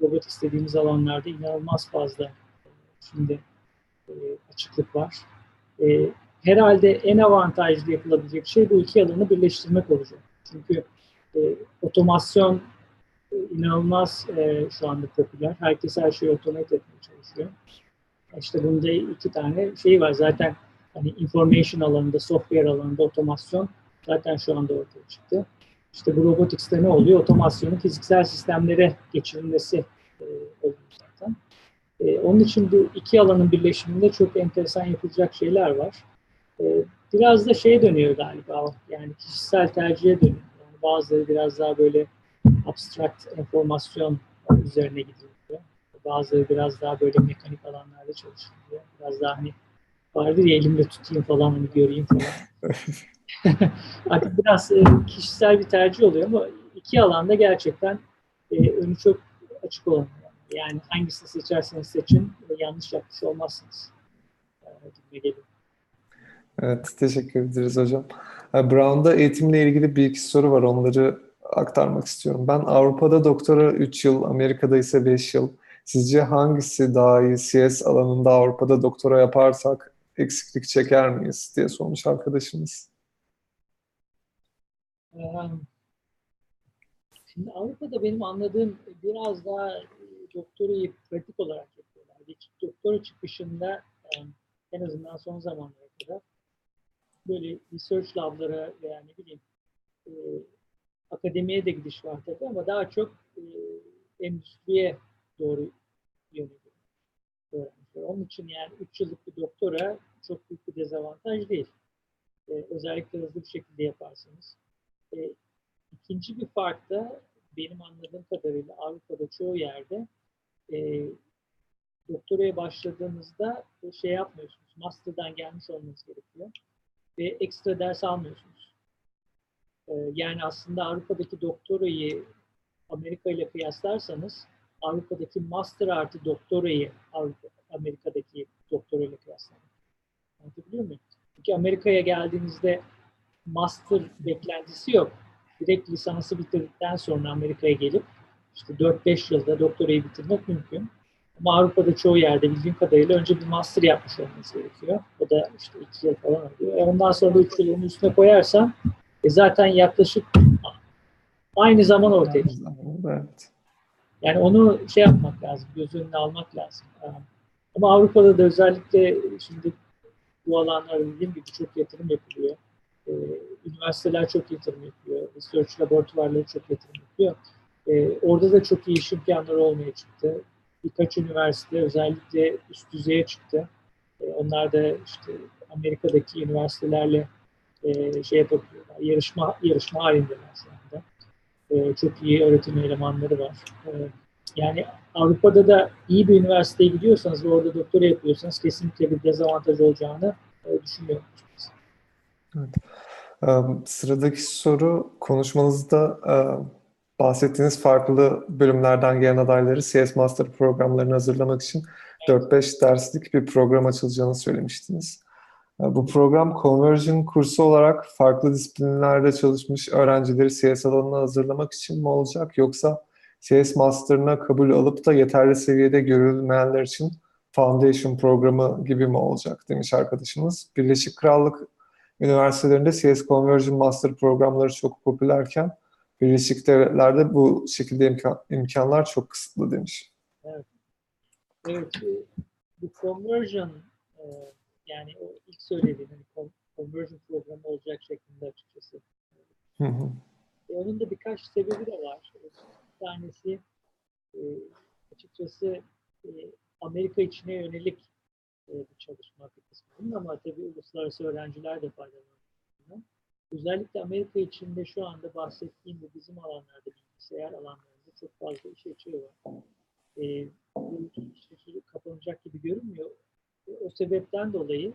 robotics dediğimiz alanlarda inanılmaz fazla şimdi e, açıklık var. E, herhalde en avantajlı yapılabilecek şey bu iki alanı birleştirmek olacak. Çünkü e, otomasyon e, inanılmaz e, şu anda popüler. Herkes her şeyi otomate etmeye çalışıyor. İşte bunda iki tane şey var. Zaten hani information alanında, software alanında otomasyon zaten şu anda ortaya çıktı. İşte bu robotics'te ne oluyor? Otomasyonun fiziksel sistemlere geçirilmesi e, oluyor zaten. E, onun için bu iki alanın birleşiminde çok enteresan yapılacak şeyler var. E, biraz da şeye dönüyor galiba, yani kişisel tercihe dönüyor. Yani bazıları biraz daha böyle abstract enformasyon üzerine gidiyor. Bazıları biraz daha böyle mekanik alanlarda çalışıyor. Biraz daha hani vardır ya elimde tutayım falan hani göreyim falan. Artık biraz e, kişisel bir tercih oluyor ama iki alanda gerçekten e, önü çok açık olan. Yani hangisini seçerseniz seçin yanlış yapmış olmazsınız. E, geliyor. Evet, teşekkür ederiz hocam. E, Brown'da eğitimle ilgili bir iki soru var. Onları aktarmak istiyorum. Ben Avrupa'da doktora 3 yıl, Amerika'da ise 5 yıl. Sizce hangisi daha iyi CS alanında Avrupa'da doktora yaparsak eksiklik çeker miyiz diye sormuş arkadaşımız. Ee, Şimdi Avrupa'da benim anladığım biraz daha doktorayı pratik olarak yapıyorlar. Doktora çıkışında en azından son zamanlara kadar böyle research lablara veya ne bileyim e, akademiye de gidiş var tabii ama daha çok e, endüstriye doğru yöneliyor onun için yani 3 yıllık bir doktora çok büyük bir dezavantaj değil. E, özellikle hızlı bir şekilde yaparsanız. E, ikinci bir fark da benim anladığım kadarıyla Avrupa'da çoğu yerde e, doktoraya başladığınızda şey yapmıyorsunuz. Master'dan gelmiş olmanız gerekiyor. Ve ekstra ders almıyorsunuz. E, yani aslında Avrupa'daki doktorayı Amerika ile kıyaslarsanız Avrupa'daki master artı doktorayı Avrupa, Amerika'daki doktorayla kıyaslayın. Anlatabiliyor muyum? Çünkü Amerika'ya geldiğinizde master beklentisi yok. Direkt lisansı bitirdikten sonra Amerika'ya gelip işte 4-5 yılda doktorayı bitirmek mümkün. Ama Avrupa'da çoğu yerde bildiğim kadarıyla önce bir master yapmış olması gerekiyor. O da işte 2 yıl falan oluyor. E ondan sonra da 3 yılın üstüne koyarsan e zaten yaklaşık aynı zaman ortaya çıkıyor. Evet. Yani onu şey yapmak lazım, göz önüne almak lazım. Ee, Ama Avrupa'da da özellikle şimdi bu alanlara dediğim gibi çok yatırım yapılıyor. Ee, Üniversiteler çok yatırım yapıyor. Research laboratuvarları çok yatırım yapıyor. Ee, Orada da çok iyi iş imkanları olmaya çıktı. Birkaç üniversite özellikle üst düzeye çıktı. Ee, Onlar da işte Amerika'daki üniversitelerle e, şey yapabiliyorlar. Yarışma, yarışma halindeler şu anda. Ee, Çok iyi öğretim elemanları var. Yani Avrupa'da da iyi bir üniversiteye gidiyorsanız ve orada doktora yapıyorsanız kesinlikle bir dezavantaj olacağını e, düşünmüyorum. Ee, Sıradaki soru konuşmanızda e, bahsettiğiniz farklı bölümlerden gelen adayları CS Master programlarını hazırlamak için 4-5 derslik bir program açılacağını söylemiştiniz. E, Bu program conversion kursu olarak farklı disiplinlerde çalışmış öğrencileri CS alanına hazırlamak için mi olacak yoksa CS Master'ına kabul alıp da yeterli seviyede görülmeyenler için Foundation programı gibi mi olacak demiş arkadaşımız. Birleşik Krallık üniversitelerinde CS Conversion Master programları çok popülerken Birleşik Devletler'de bu şekilde imkan- imkanlar çok kısıtlı demiş. Evet, e, bu conversion e, yani o ilk söylediğim hani con- conversion programı olacak şeklinde açıkçası. Hı hı. E, onun da birkaç sebebi de var. E, Bir tanesi e, açıkçası e, Amerika içine yönelik e, bir çalışma bir kısmının ama tabii uluslararası öğrenciler de faydalanıyor. Özellikle Amerika içinde şu anda bahsettiğim bu bizim alanlarda bilgisayar alanlarında çok fazla iş açığı var. E, bu kapanacak gibi görünmüyor. E, o sebepten dolayı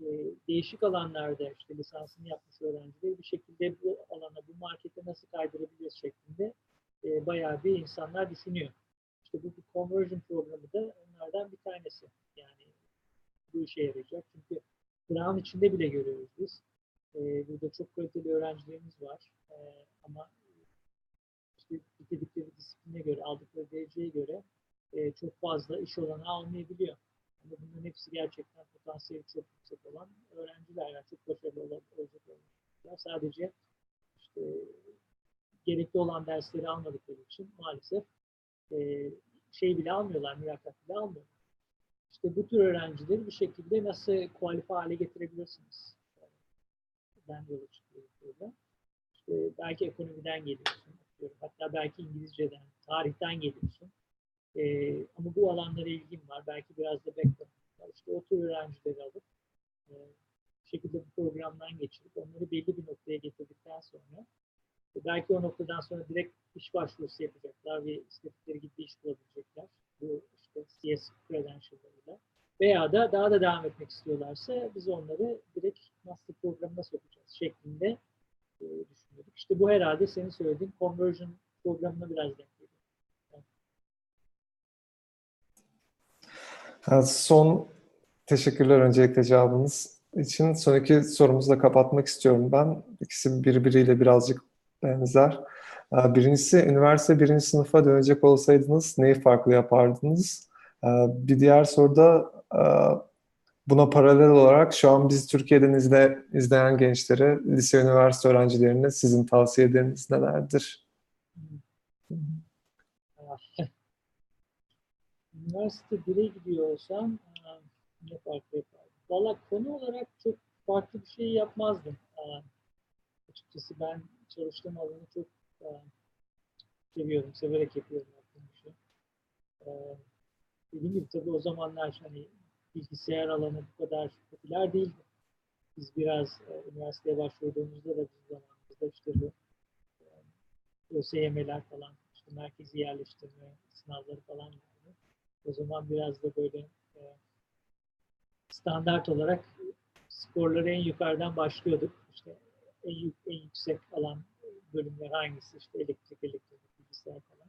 e, değişik alanlarda işte lisansını yapmış öğrencileri bir şekilde bu alana, bu markete nasıl kaydırabiliriz şeklinde e, bayağı bir insanlar düşünüyor. İşte bu bir conversion programı da onlardan bir tanesi. Yani bu işe yarayacak. Çünkü Brown içinde bile görüyoruz biz. E, burada çok kaliteli öğrencilerimiz var. E, ama işte bitirdikleri disipline göre, aldıkları dereceye göre e, çok fazla iş olanağı almayabiliyor. Ama bunların hepsi gerçekten potansiyeli çok yüksek olan öğrenciler. Yani çok başarılı ol- olacak öğrenciler. Sadece işte gerekli olan dersleri almadıkları için maalesef e, şey bile almıyorlar, mülakat bile almıyorlar. İşte bu tür öğrencileri bir şekilde nasıl kualifiye hale getirebilirsiniz? Ben yola çıkıyorum burada. İşte belki ekonomiden geliyorsun, hatta belki İngilizceden, tarihten geliyorsun. Ee, ama bu alanlara ilgim var. Belki biraz da background var. İşte o tür öğrencileri alıp e, bir şekilde bu programdan geçirip onları belli bir noktaya getirdikten sonra e, belki o noktadan sonra direkt iş başvurusu yapacaklar ve istedikleri gibi iş bulabilecekler. Bu işte CS credential'larıyla. Veya da daha da devam etmek istiyorlarsa biz onları direkt master programına sokacağız şeklinde e, düşünüyorduk. İşte bu herhalde senin söylediğin conversion programına biraz denk geliyor. Son teşekkürler öncelikle cevabınız için. Son iki sorumuzu da kapatmak istiyorum ben. İkisi birbiriyle birazcık benzer. Birincisi, üniversite birinci sınıfa dönecek olsaydınız neyi farklı yapardınız? Bir diğer soruda buna paralel olarak şu an biz Türkiye'den izle, izleyen gençlere, lise üniversite öğrencilerine sizin tavsiyeleriniz nelerdir? Üniversite 1'e gidiyor olsam aa, ne farklı yapardım? Valla konu olarak çok farklı bir şey yapmazdım. Aa, açıkçası ben çalıştığım alanı çok aa, seviyorum, severek yapıyorum yaptığım işi. Ee, dediğim gibi tabii o zamanlar hani bilgisayar alanı bu kadar popüler değildi. Biz biraz e, üniversiteye başvurduğumuzda da bu zamanımızda işte bu e, ÖSYM'ler falan, işte merkezi yerleştirme sınavları falan geldi. O zaman biraz da böyle e, standart olarak skorları en yukarıdan başlıyorduk. İşte en, en yüksek alan bölümler hangisi? İşte elektrik, elektronik, bilgisayar falan.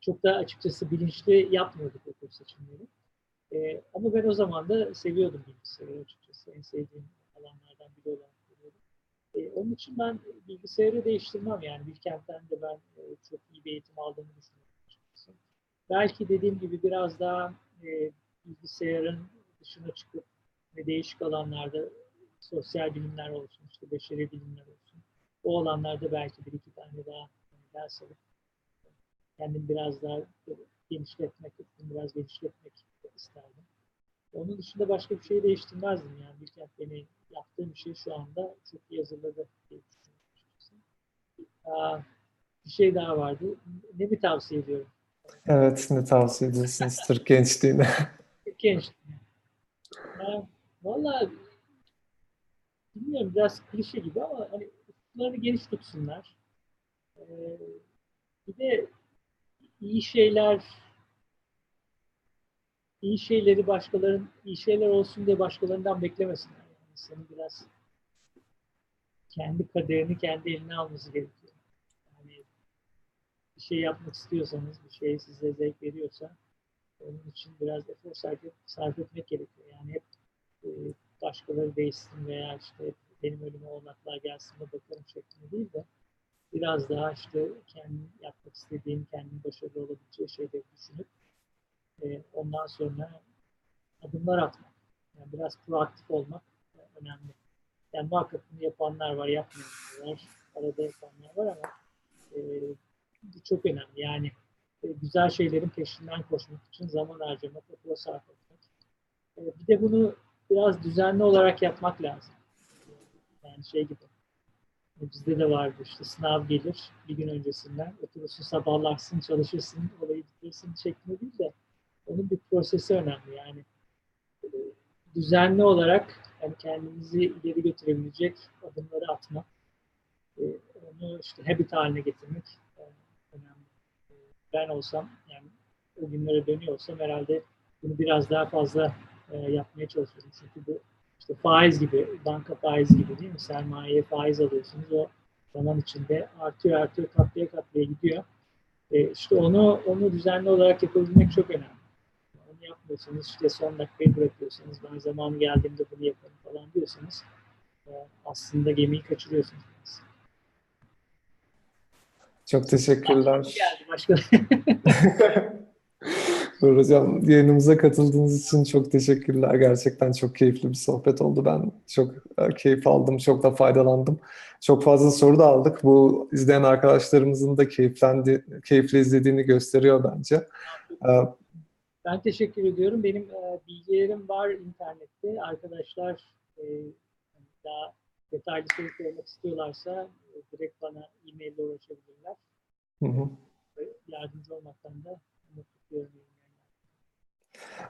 Çok da açıkçası bilinçli yapmıyorduk okul seçimleri. Ee, ama ben o zaman da seviyordum bilgisayarı açıkçası. En sevdiğim alanlardan biri görüyordum. Ee, onun için ben bilgisayarı değiştirmem yani. Bilkent'ten de ben e, çok iyi bir eğitim aldığımı düşünüyorum açıkçası. Belki dediğim gibi biraz daha e, bilgisayarın dışına çıkıp ve değişik alanlarda sosyal bilimler olsun, işte beşeri bilimler olsun. O alanlarda belki bir iki tane daha ders alıp kendimi biraz daha genişletmek, biraz genişletmek isterdim. Onun dışında başka bir şey değiştirmezdim yani. Bilkent beni yaptığım şey şu anda çok iyi hazırladı diye. Aa, bir şey daha vardı. Ne mi tavsiye ediyorum? Evet, ne tavsiye ediyorsunuz Türk gençliğine? Genç. Ya, Valla bilmiyorum biraz klişe gibi ama hani ufuklarını geniş tutsunlar. Ee, bir de iyi şeyler iyi şeyleri başkaların iyi şeyler olsun diye başkalarından beklemesinler. Yani senin biraz kendi kaderini kendi eline alması gerekiyor. Yani bir şey yapmak istiyorsanız, bir şey size zevk veriyorsa onun için biraz efor sarf, sarf etmek gerekiyor. Yani hep e, başkaları değişsin veya işte benim önüme olanaklar gelsin de bakalım şeklinde değil de biraz daha işte kendim yapmak istediğim, kendim başarılı olabileceği şeyleri düşünüp e, ondan sonra adımlar atmak. Yani biraz proaktif olmak önemli. Yani muhakkak bunu yapanlar var, yapmayanlar var, arada yapanlar var ama e, bu çok önemli. Yani e, güzel şeylerin peşinden koşmak için zaman harcamak, efor sarf etmek. E, bir de bunu biraz düzenli olarak yapmak lazım. Yani şey gibi. e, Bizde de vardı işte sınav gelir bir gün öncesinden. Oturursun sabahlarsın, çalışırsın, olayı bitirirsin şeklinde değil de onun bir prosesi önemli. Yani e, düzenli olarak yani kendimizi ileri götürebilecek adımları atmak. e, Onu işte habit haline getirmek e, önemli ben olsam yani o günlere dönüyorsam herhalde bunu biraz daha fazla yapmaya çalışıyorum. Çünkü bu işte faiz gibi, banka faizi gibi değil mi? Sermayeye faiz alıyorsunuz. O zaman içinde artıyor artıyor katlaya katlaya gidiyor. E, işte onu onu düzenli olarak yapabilmek çok önemli. Yapmıyorsanız işte son dakikayı bırakıyorsanız ben zamanı geldiğimde bunu yaparım falan diyorsanız e, aslında gemiyi kaçırıyorsunuz. Çok teşekkürler. Geldi başka. Dur hocam, yayınımıza katıldığınız için çok teşekkürler. Gerçekten çok keyifli bir sohbet oldu. Ben çok e, keyif aldım, çok da faydalandım. Çok fazla soru da aldık. Bu izleyen arkadaşlarımızın da keyiflendi, keyifle izlediğini gösteriyor bence. E, Ben teşekkür ediyorum. Benim e, bilgilerim var internette. Arkadaşlar e, daha detaylı soru sormak istiyorlarsa e, direkt bana e-mail ile ulaşabilirler. hı hı. Ve Yardımcı olmaktan da mutlu duyuyorum.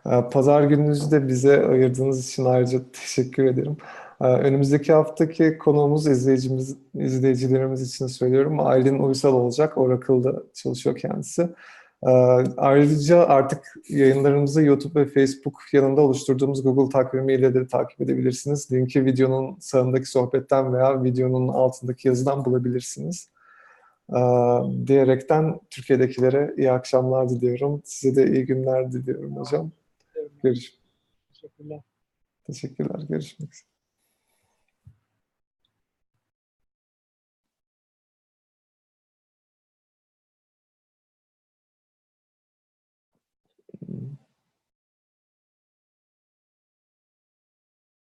E, Pazar gününüzü de bize ayırdığınız için ayrıca teşekkür ederim. E, Önümüzdeki haftaki konuğumuz izleyicimiz, izleyicilerimiz için söylüyorum. Aylin Uysal olacak. Oracle'da çalışıyor kendisi. E, Ayrıca artık yayınlarımızı YouTube ve Facebook yanında oluşturduğumuz Google takvimiyle de takip edebilirsiniz. Linki videonun sağındaki sohbetten veya videonun altındaki yazıdan bulabilirsiniz. E, Diyerekten Türkiye'dekilere iyi akşamlar diliyorum. Size de iyi günler diliyorum hocam. Görüş Teşekkürler. Teşekkürler. Görüşmek üzere.